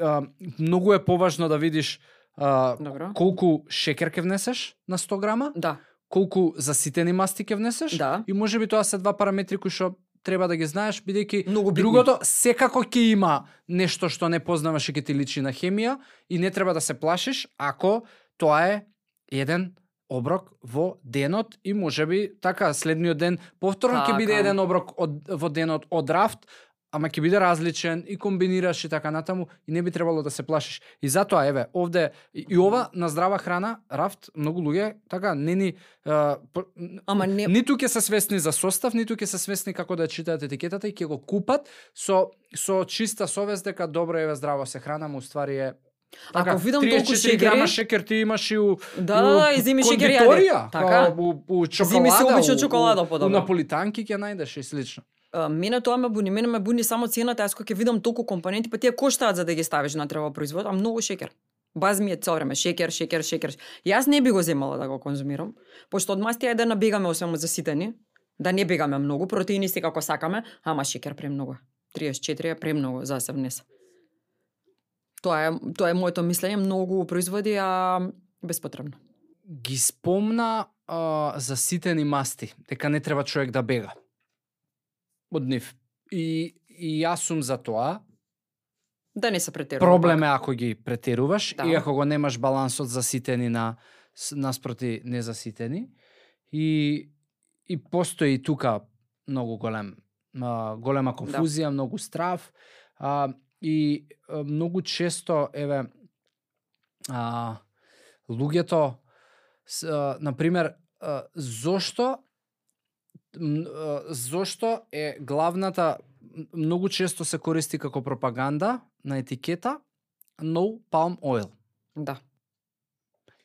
а, многу е поважно да видиш а, Добро. колку шекер ќе внесеш на 100 грама, Да, колку заситени масти ќе внесеш да. и можеби тоа се два параметри кои што треба да ги знаеш бидејќи другото секако ќе има нешто што не познаваш и ќе ти личи на хемија и не треба да се плашиш ако тоа е еден оброк во денот и можеби така следниот ден повторно ќе биде Така. еден оброк од во денот од рафт ама ќе биде различен и комбинираш и така натаму и не би требало да се плашиш. И затоа еве овде и, и ова на здрава храна рафт многу луѓе така не ни а, Ама не... Ниту ќе се свесни за состав, ниту ќе се свесни како да читаат етикетата и ќе го купат со со чиста совест дека добро еве здраво се хранам, уствари е Ако видам толку 34 шекери- грама шекер ти имаш и у Да, да, да, и земи шекер јаде. Така. у, у чоколада, Земи се обично у- чоколада у, у подобро. наполитанки ќе најдеш и слично. Мене тоа ме буни, мене ме буни само цената, јас кога ќе видам толку компоненти, па тие коштаат за да ги ставиш на треба производ, а многу шекер. Баз ми е цел време шекер, шекер, шекер. Јас не би го земала да го конзумирам, пошто од мастија е да набегаме освен за заситени, да не бегаме многу, протеини секако сакаме, ама шекер премногу. 34 е премногу за да се внесе. Тоа е тоа е моето мислење, многу производи а безпотребно. Ги спомна а, за ситени масти, дека не треба човек да бега од нив. И, и јас сум за тоа, Да не се претерува. Проблем е ако ги претеруваш Да. и ако го немаш балансот заситени на с- наспроти незаситени. И и постои тука многу голем а, голема конфузија, многу страв. А, и а, многу често еве а, луѓето с, а, на пример а, зошто зошто е главната многу често се користи како пропаганда на етикета no palm oil. Да.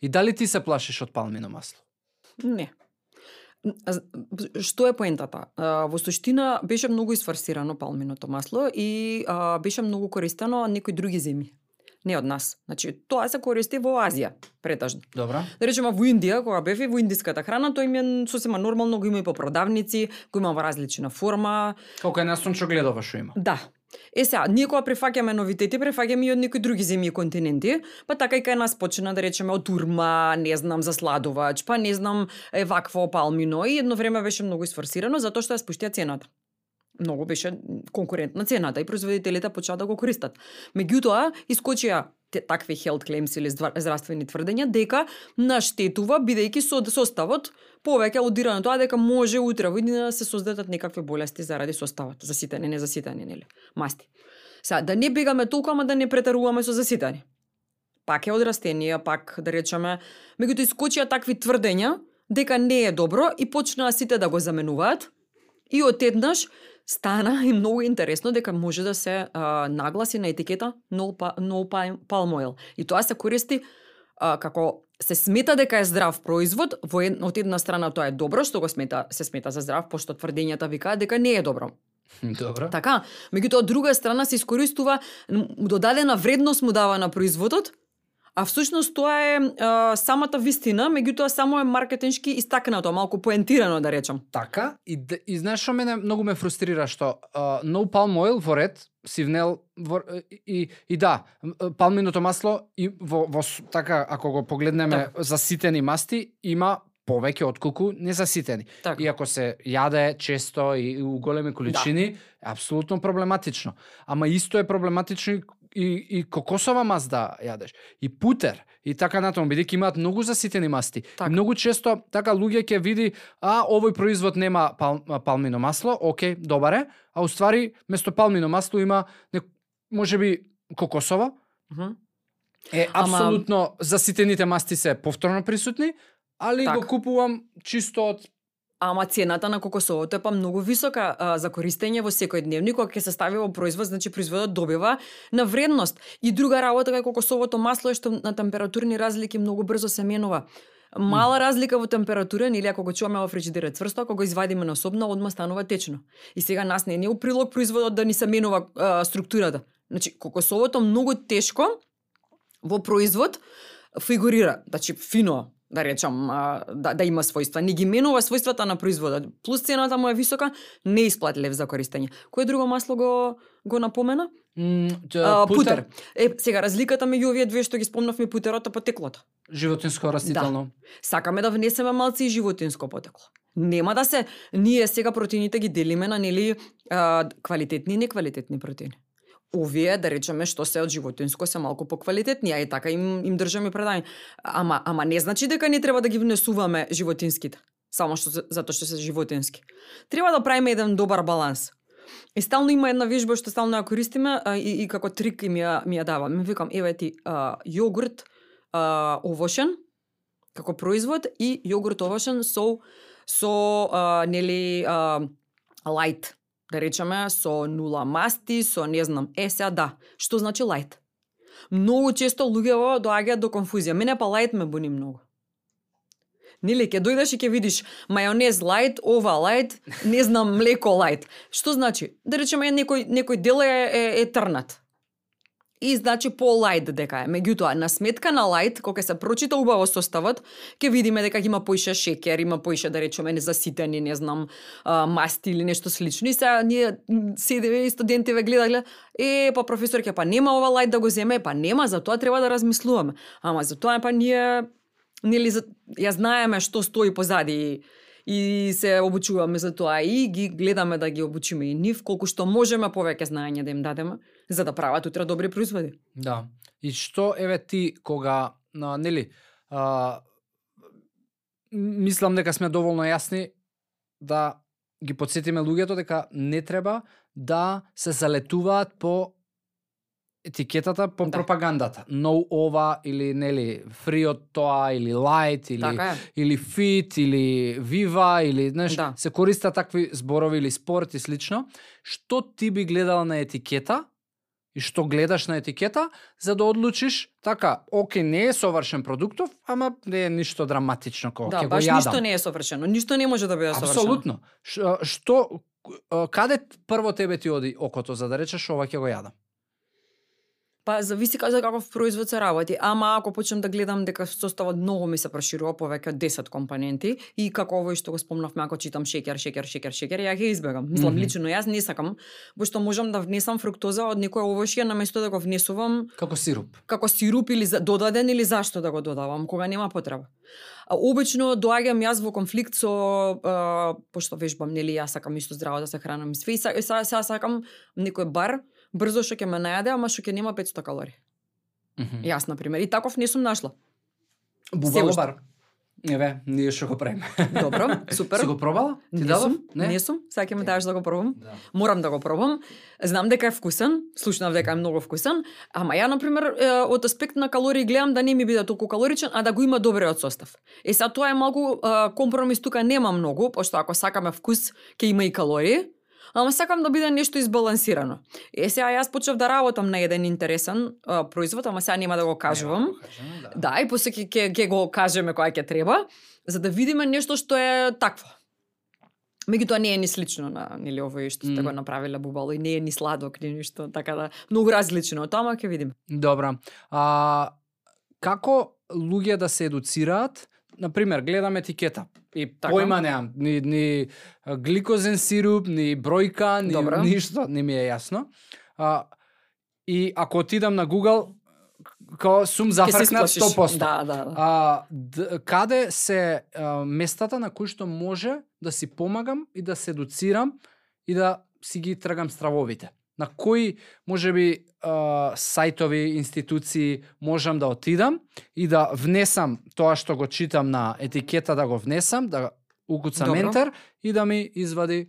И дали ти се плашиш од палмино масло? Не. Што е поентата? Во суштина беше многу изфарсирано палминото масло и беше многу користено од некои други земји. Не од нас. Значи, тоа се користи во Азија, претажно. Добра. Да речеме во Индија, кога бев и во индиската храна, тој им е сосема нормално, го има и по продавници, го има во различна форма. Колку е на сончогледова што има. Да. Е сега, ние кога прифаќаме новитети, прифаќаме и од некои други земји и континенти, па така и кај нас почна да речеме од урма, не знам, засладувач, па не знам, е вакво палмино и едно време беше многу isforsирано затоа што ја спуштија цената многу беше конкурентна цената и производителите почаа да го користат. Меѓутоа, искочија такви health claims или здравствени тврдења дека наштетува бидејќи со составот повеќе алудира на тоа дека може утре во да се создадат некакви болести заради составот, сите не нели, масти. Са, да не бегаме толку, ама да не претаруваме со заситани. Пак е од растенија, пак да речеме, меѓутоа искочија такви тврдења дека не е добро и почнаа сите да го заменуваат и одеднаш стана и многу интересно дека може да се а, нагласи на етикета no, no palm oil. И тоа се користи а, како се смета дека е здрав производ, во ед, од една страна тоа е добро што го смета се смета за здрав, пошто тврдењата викаат дека не е добро. Добро. Така, меѓутоа од друга страна се искористува додадена вредност му дава на производот А всушност тоа е а, самата вистина, меѓутоа само е маркетиншки истакнато, малку поентирано да речам. Така, и, и знаеш што мене многу ме фрустрира што uh, no palm oil во ред си внел во, и, и да, палминото масло и во, во така ако го погледнеме так. заситени масти има повеќе отколку незаситени. Так. Иако се јаде често и у големи количини, да. апсолутно проблематично. Ама исто е проблематично и, и кокосова мас да јадеш, и путер, и така натаму, бидејќи имаат многу заситени масти. Так. Многу често така луѓе ќе види, а овој производ нема пал, палмино масло, окей, добар е, а уствари место палмино масло има можеби кокосова. Mm -hmm. Е апсолутно Ама... заситените масти се повторно присутни, али так. го купувам чисто од Ама цената на кокосовото е па многу висока а, за користење во секој дневник, кога ќе се стави во производ, значи производот добива на вредност. И друга работа кај кокосовото масло е што на температурни разлики многу брзо се менува. Мала разлика во температура, или ако го чуваме во фрижидерот цврсто, ако го извадиме на собна, одма станува течно. И сега нас не е у прилог производот да ни се менува а, структурата. Значи, кокосовото многу тешко во производ фигурира, значи фино, да речам, да, да има својства. Не ги менува својствата на производот. Плюс цената му е висока, не исплатлив за користење. Кој друго масло го го напомена? Mm, а, путер. Е, сега разликата меѓу овие две што ги спомнавме путерото потеклото. Животинско растително. Да. Сакаме да внесеме малци и животинско потекло. Нема да се ние сега протеините ги делиме на нели а, квалитетни и неквалитетни протеини овие, да речеме, што се од животинско се малку поквалитетни, а и така им, им држаме предање. Ама, ама не значи дека не треба да ги внесуваме животинските, само што затоа што се животински. Треба да правиме еден добар баланс. И стално има една вежба што стално ја користиме а, и, и како трик ми ја, ми ја дава. Ми викам, еве ти, а, јогурт а, овошен, како производ, и јогурт овошен со, со а, нели, а, лайт да речеме, со нула масти, со не знам, е сега да, што значи лајт? Многу често луѓето доаѓаат до конфузија. Мене па лајт ме буни многу. Нели, ќе дојдеш и ќе видиш мајонез лајт, ова лајт, не знам, млеко лајт. Што значи? Да речеме некој некој дел е, е, е трнат и значи по лајт дека е. Меѓутоа, на сметка на лајт, кога се прочита убаво составот, ќе видиме дека има поише шекер, има поише да речеме незаситени, не знам, масти или нешто слично. И сега ние седеме и студенти ве гледа, е, па професорке, па нема ова лајт да го земе, па нема, за тоа треба да размислуваме. Ама за тоа па ние нели ја знаеме што стои позади и се обучуваме за тоа и ги гледаме да ги обучиме и нив колку што можеме повеќе знаење да им дадеме за да прават утре добри производи. Да. И што еве ти кога на нели а, мислам дека сме доволно јасни да ги подсетиме луѓето дека не треба да се залетуваат по етикетата по да. пропагандата. No ова или нели free од тоа или light или така или fit или viva или знаеш да. се користат такви зборови или спорт и слично. Што ти би гледала на етикета и што гледаш на етикета за да одлучиш така, оке, не е совршен продуктов, ама не е ништо драматично кога да, ќе го јадам. Да, баш ништо не е совршено, ништо не може да биде совршено. Апсолутно. Што каде прво тебе ти оди окото за да речеш ова ќе го јадам? Па зависи за каков производ се работи, ама ако почнем да гледам дека составот многу ми се проширува повеќе од 10 компоненти и како овој што го спомнавме ако читам шеќер, шеќер, шеќер, шеќер, ја ги избегам. Мислам Мгм. лично јас не сакам, пошто можам да внесам фруктоза од некое овошје наместо да го внесувам Како сируп. како сируп или за, додаден или зашто да го додавам кога нема потреба. А, обично доаѓам јас во конфликт со а, пошто вежбам нели јас сакам исто здраво да се хранам и све и сега сакам некој бар брзо што ќе ме најаде, ама што ќе нема 500 калории. Мгм. Јас на пример и таков не сум нашла. Бубало бар. Еве, ние што го правиме. Добро, супер. Си го пробала? Ти не дадов? сум, не, сум, сега ќе ме даш да го пробам. Да. Морам да го пробам. Знам дека е вкусен, слушнав дека е многу вкусен, ама ја на пример од аспект на калории гледам да не ми биде толку калоричен, а да го има добриот состав. Е сега тоа е малку компромис тука нема многу, пошто ако сакаме вкус, ќе има и калории. Ама сакам да биде нешто избалансирано. Е сега јас почнав да работам на еден интересен а, производ, ама сега нема да го кажувам. Нема да да. Да, и после ќе ќе го кажеме кога ќе треба, за да видиме нешто што е такво. Меѓутоа не е ни слично на нели овој што сте Мм. го направиле бубало и не е ни сладок ни ништо, така да многу различно од тоа, ама ќе видиме. Добра. А, како луѓе да се едуцираат? Например, гледам етикета и Така. појма немам, ни, ни гликозен сируп, ни бројка, ни Добро. ништо, не ми е јасно. А, и ако отидам на Google, као сум зафркнат сплашиш. 100%. Да, да, да. А, д, каде се а, местата на кои што може да си помагам и да се едуцирам и да си ги тргам стравовите? На кои, може би, а, сајтови, институции можам да отидам и да внесам тоа што го читам на етикета, да го внесам, да укуцам Добро. ентер и да ми извади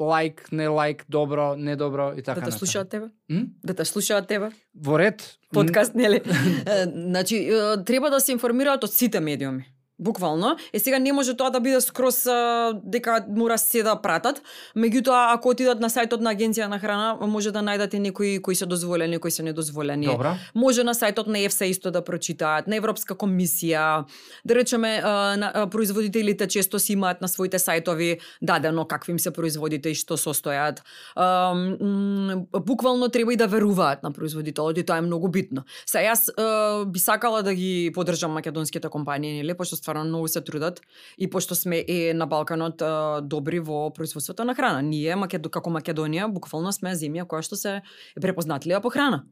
лайк, не лайк, добро, недобро и така да те слушаат тебе? М? Да те слушаат тебе? Во ред. Подкаст, нели? Значи, треба да се информираат од сите медиуми. Буквално. Е сега не може тоа да биде скроз а, дека мора се да пратат, меѓутоа ако отидат на сајтот на агенција на храна, може да најдете некои кои се дозволени, кои се недозволени. Добра. Може на сајтот на ЕФСА исто да прочитаат, на Европска комисија. Да речеме, а, на, а, производителите често си имаат на своите сајтови дадено какви им се производите и што состојат. А, м, буквално треба и да веруваат на производителот и тоа е многу битно. Се јас а, би сакала да ги поддржам македонските компании, нели, пошто стварно многу се трудат и пошто сме е на Балканот е, добри во производството на храна. Ние Македо, како Македонија буквално сме земја која што се е препознатлива по храна.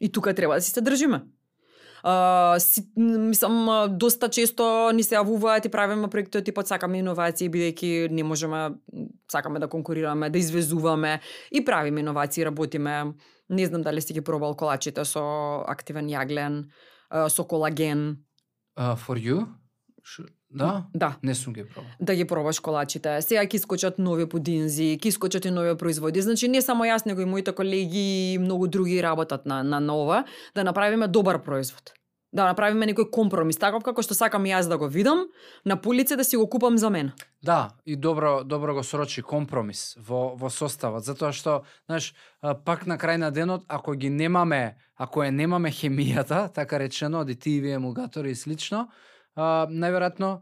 И тука треба да си се држиме. Uh, си, мислам, доста често ни се јавуваат и правиме проекти од типот сакаме иновации, бидејќи не можеме, сакаме да конкурираме, да извезуваме и правиме иновации, работиме. Не знам дали сте ги пробал колачите со активен јаглен, со колаген. Uh, for you? Ш... Да? Да, Не сум ги пробал. да ги пробаш колачите. Сега ќе искочат нови пудинзи, ќе искочат и нови производи. Значи не само јас, него и моите колеги и многу други работат на, на, на ова, да направиме добар производ. Да направиме некој компромис, таков како што сакам јас да го видам, на полице да си го купам за мене. Да, и добро добро го срочи компромис во во составот, затоа што, знаеш, пак на крај на денот ако ги немаме, ако е немаме хемијата, така речено, адитиви, емулгатори и слично, најверојатно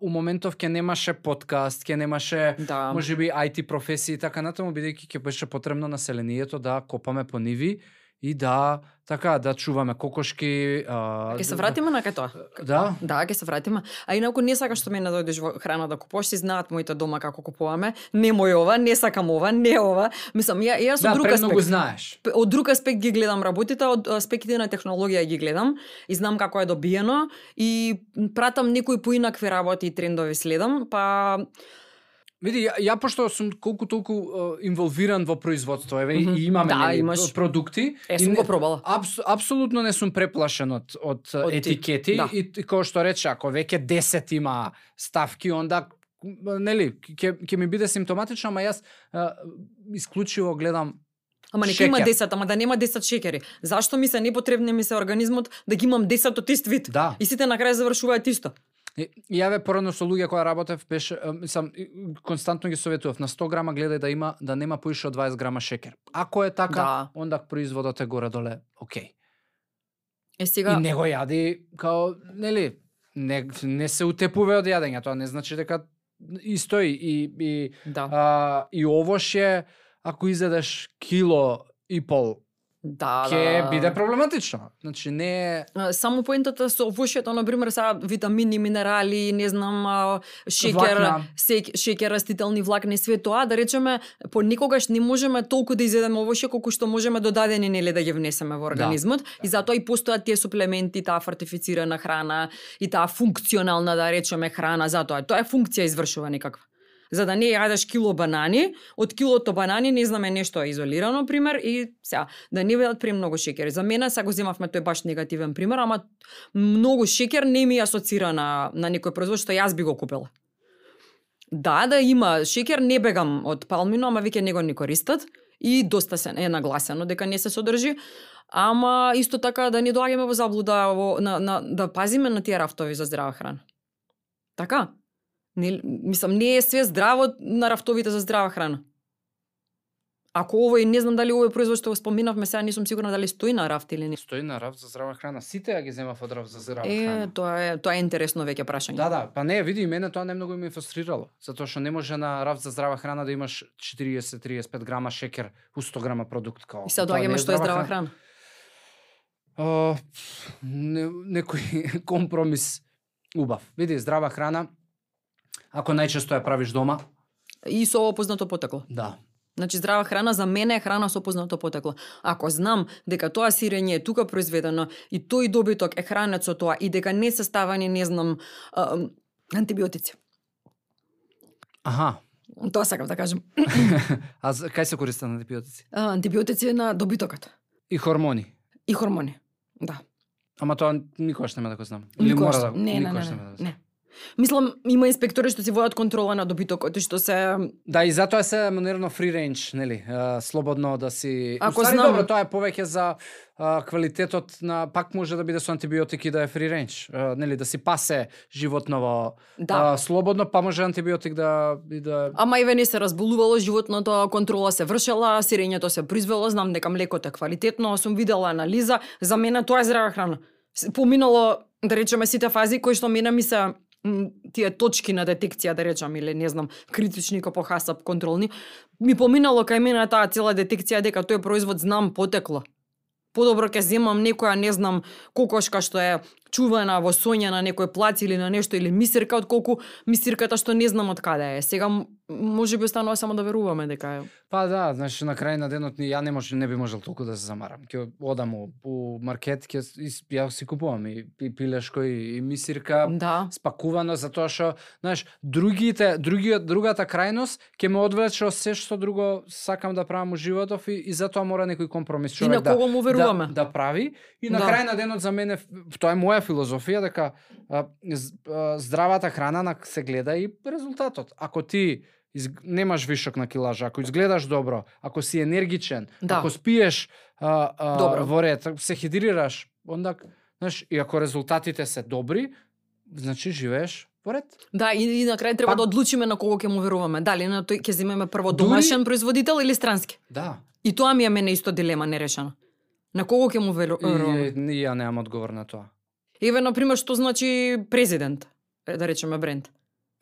у моментов ќе немаше подкаст, ќе немаше Да. може би IT професии и така натаму, бидејќи ќе беше потребно населението да копаме по ниви и да така да чуваме кокошки, а, Ќе се да- вратиме на кај тоа. Да, Да, ќе се вратиме. А инаку не сакаш што мене да дојдеш во храна да купуваш, си знаат моите дома како купуваме. Не мој ова, не сакам ова, не ова. Мислам, ја, јас да, од друг аспект. знаеш. Од друг аспект ги гледам работите, од аспектите на технологија ги гледам и знам како е добиено и пратам некои поинакви работи и трендови следам, па Види, ја, ја пошто сум колку толку uh, инволвиран во производство, еве Мгм. и имаме Да, нели, имаш. продукти. е и сум не- го пробала. Апс, апсолутно не сум преплашен од, од, Од ти, етикети да. и т- како што рече, ако веќе 10 има ставки, онда нели ќе ќе ми биде симптоматично, ама јас а, исклучиво гледам Ама нека има шеќер. 10, ама да нема 10 шекери. Зашто ми се непотребни ми се организмот да ги имам 10 од ист вид? Да. И сите на крај завршуваат исто. Јаве порано со луѓе кои работев, беше и- константно ги советував на 100 грама гледај да има да нема поише од 20 грама шекер. Ако е така, Да. онда производот е горе доле, окей. Е сега И не го јади као, нели, не, не се утепуве од јадење, тоа не значи дека и стои и, и, да. а, и овош е, ако изедеш кило и пол Да, ќе да. биде проблематично. Значи не Само поентата со овошјето, на пример, сега витамини, минерали, не знам, шеќер, шеќер, растителни влакни, све тоа, да речеме, понекогаш не можеме толку да изедеме овошје колку што можеме додадени нели да ги внесеме во организмот и затоа и постојат тие суплементи, таа фортифицирана храна и таа функционална да речеме храна, затоа тоа е функција извршува некаква. За да не јадеш кило банани, од килото банани не знаме нешто е изолирано пример и сега да не бидат премногу шеќер За мене сега го земавме тој баш негативен пример, ама многу шеќер не ми асоцира на на некој производ што јас би го купила. Да, да има шеќер, не бегам од палмино, ама веќе него не користат и доста се е нагласено дека не се содржи. Ама исто така да не доаѓаме во заблуда во, на, на, да пазиме на тие рафтови за здрава храна. Така? Не, мислам, не е све здраво на рафтовите за здрава храна. Ако овој, не знам дали овој производ што го споминавме, сега не сум сигурна дали стои на рафт или не. стои на раф за здрава храна. Сите ја ги земав од раф за здрава Е, храна. тоа е тоа е интересно веќе прашање. Да, да, па не, види, мене тоа не многу ме фрустрирало, затоа што не може на раф за здрава храна да имаш 40-35 грама шекер у 100 грама продукт као. И сега не доаѓаме што е здрава храна. О, не, некој компромис убав. Види, здрава храна, ако најчесто ја правиш дома, И со познато потекло. да. Значи здрава храна за мене е храна со познато потекло. Ако знам дека тоа сирење е тука произведено и тој добиток е хранет со тоа и дека не се ставани, не знам, а, антибиотици. Аха, Тоа сакам да кажам. а кај се користат антибиотици? А, антибиотици на добитокот И хормони. и хормони. Да. Ама тоа никогаш нема да го знам. Или мора да не, не, не, никогаш не, нема да го знам. не. Мислам, има инспектори што си водат контрола на добитокот и што се Да, и затоа се модерно free range, нели, а, слободно да си... Ако Устари, знам- добро, тоа е повеќе за а, квалитетот на пак може да биде со антибиотики да е free range, а, нели, да си пасе животново Да. слободно, па може антибиотик да и да Ама еве не се разболувало животното, контрола се вршела, сирењето се произвело, знам дека млекото е квалитетно, сум видела анализа, за мене тоа е здрава храна. Поминало, да речеме, сите фази кои што мене ми се тие точки на детекција, да речам, или не знам, критични како хасап контролни, ми поминало кај мене таа цела детекција дека тој производ знам потекло. Подобро ќе земам некоја, не знам, кокошка што е чувана во соња на некој плац или на нешто, или мисирка, отколку мисирката што не знам од каде е. Сега, може би останува само да веруваме дека е. Па да, значи на крај на денот ни ја не може не би можел толку да се замарам. Ќе одам у, маркет, ќе ја си купувам и, и пилешко и, и мисирка Да. спакувано затоа што, знаеш, другите, другиот другата крајност ќе ме одвлече од се што друго сакам да правам у животов и, и затоа мора некој компромис И на човек да кого му веруваме. да, да прави и на Да. крај на денот за мене тоа е моја филозофија дека а, а, здравата храна на се гледа и резултатот. Ако ти из, немаш вишок на килажа, ако изгледаш добро, ако си енергичен, Да. ако спиеш а, а, Добро. во ред, се хидрираш, онда, знаеш, и ако резултатите се добри, значи живееш во ред. Да, и, и на крај треба Пак- да одлучиме на кого ќе му веруваме. Дали на тој ќе земеме прво Дури- домашен производител или странски. Да. И тоа ми е мене исто дилема нерешена. На кого ќе му веру- веруваме? И, и ја немам одговор на тоа. Еве, на пример, што значи президент, да речеме бренд.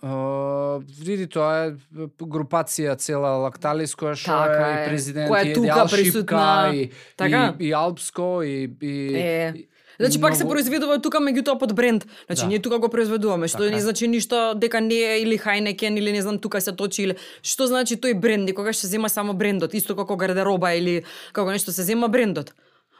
Uh, види тоа е групација цела Лакталис која што Така е и президент која е тука присутна, и, така? и, и Алпско и, и, Е. Значи пак се произведува тука меѓутоа под бренд. Значи Да. ние тука го произведуваме, што Така не значи ништо дека не е или Хайнекен или не знам тука се точи или што значи тој бренд, никогаш се зема само брендот, исто како гардероба или како нешто се зема брендот.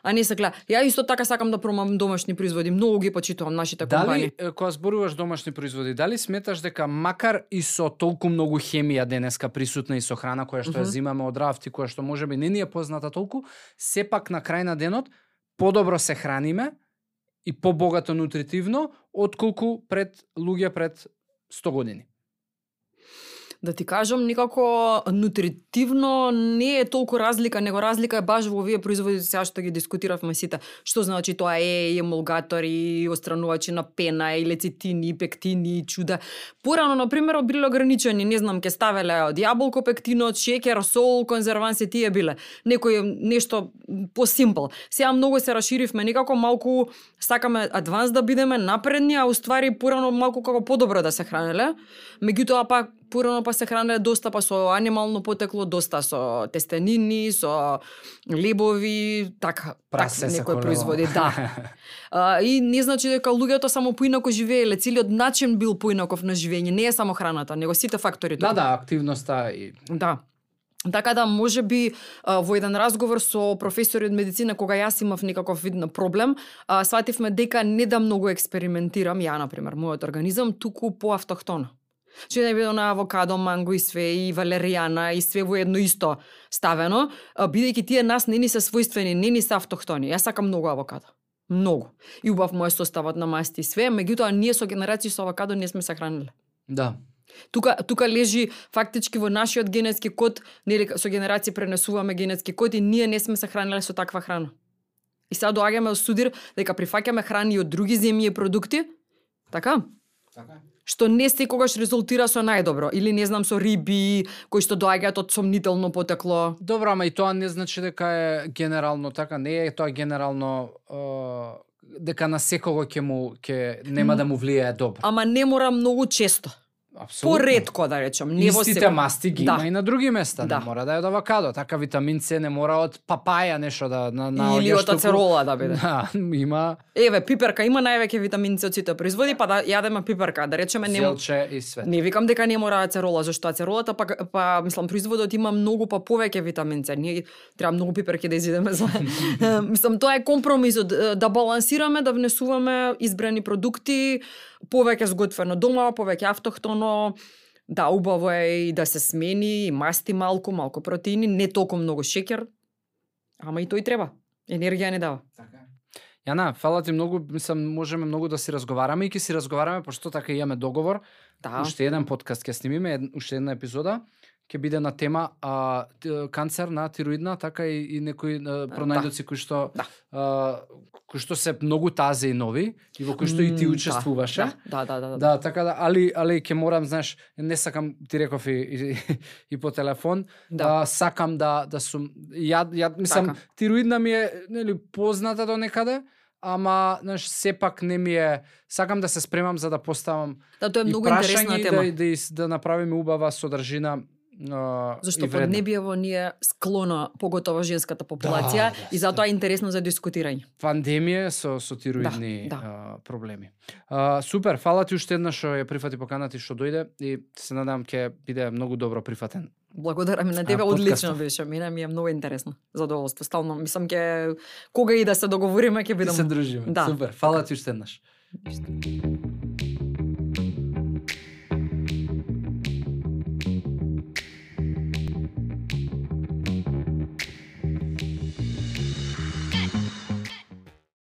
А не се гледа. Ја исто така сакам да промам домашни производи, многу ги почитувам нашите компании. Дали, кога зборуваш домашни производи, дали сметаш дека макар и со толку многу хемија денеска присутна и со храна која што ја Мгм. зимаме од рафти, која што можеби не ни е позната толку, сепак на крај на денот подобро се храниме и побогато нутритивно отколку пред луѓе пред 100 години. Да ти кажам, никако нутритивно не е толку разлика, него разлика е баш во овие производи сега што ги дискутиравме сите. Што значи тоа е емулгатори, остранувачи на пена, и лецитини, и пектини, и чуда. Порано, например, биле ограничени, не знам, ке ставеле од јаболко пектинот, шеќер, сол, конзерванси, тие биле. Некој нешто по-симпл. Сега многу се расширивме, некако малку сакаме адванс да бидеме напредни, а уствари порано малку како подобро да се хранеле. Меѓутоа пак Порано па се хранеле доста па со анимално потекло, доста со тестенини, со лебови, така, Прасе се некои производи, да. а, и не значи дека луѓето само поинако живееле, целиот начин бил поинаков на живење, не е само храната, него сите фактори Да, да, активноста и Да. Така да, може би, во еден разговор со професори од медицина, кога јас имав некаков вид на проблем, а, свативме дека не да многу експериментирам, ја, например, мојот организам, туку по автохтоно. Че не било на авокадо, манго и све, и валеријана, и све во едно исто ставено, бидејќи тие нас не ни се својствени, не ни се автохтони. Јас сакам многу авокадо. Многу. И убав мој составот на масти и све, меѓутоа ние со генерации со авокадо не сме се храниле. да. Тука тука лежи фактички во нашиот генетски код, нели со генерации пренесуваме генетски код и ние не сме се хранеле со таква храна. И сега доаѓаме до судир дека прифаќаме храни од други земји и продукти, така? Така. Што не секогаш резултира со најдобро или не знам со риби кои што доаѓаат од сомнително потекло. Добро, ама и тоа не значи дека е генерално така, не е тоа генерално е, дека на секого ќе му ќе нема да му влијае добро. Ама не мора многу често. Апсолутно. Поредко да речам, не во Истите масти ги Да. има и на други места, Да. не мора да е од авокадо, така витамин С не мора од папаја нешто да на Или од ацерола да биде. Да, има Еве, пиперка има највеќе витамин С од сите производи, па да јадеме пиперка, да речеме не зелче и све. Не викам дека не мора ацерола, зашто ацеролата па, па мислам производот има многу па повеќе витамин С. Ние треба многу пиперки да изидеме за. Мислам тоа е компромисот да балансираме, да внесуваме избрани продукти, повеќе сготвено дома, повеќе автохтоно. Да, убаво е и да се смени, и масти малку, малку протеини, не толку многу шеќер. Ама и тој треба. Енергија не дава. Така. Јана, фала ти многу, мислам, можеме многу да си разговараме и ќе си разговараме, пошто така имаме договор. Да. Уште еден подкаст ќе снимиме, ед, уште една епизода ќе биде на тема а, канцер на тироидна, така и, и некои пронајдоци кои што Да. а, кои што се многу тазе и нови и во кои што и ти М, учествуваше. Да, да, да, да. да. Да, така да, али али ќе морам, знаеш, не сакам ти реков и, и, и по телефон, Да. а, сакам да да сум ја ја мислам Така. тироидна ми е нели позната до некаде, ама знаеш сепак не ми е сакам да се спремам за да поставам Да, тоа е и многу интересна и тема. да, да, да направиме убава содржина а, Зашто поднебиево ни е склона, поготово женската популација, Да, и затоа е интересно за дискутирање. пандемија со со тироидни Да, да. а, проблеми. А, супер, фала ти уште еднаш што ја прифати поканата и што дојде и се надам ќе биде многу добро прифатен. Благодарам на тебе, А, одлично беше. Мене ми е многу интересно. Задоволство. Стално, мислам ќе кога и да се договориме ќе Ќе бидам. се дружиме. Да. Супер, фала ти уште еднаш. Ништо.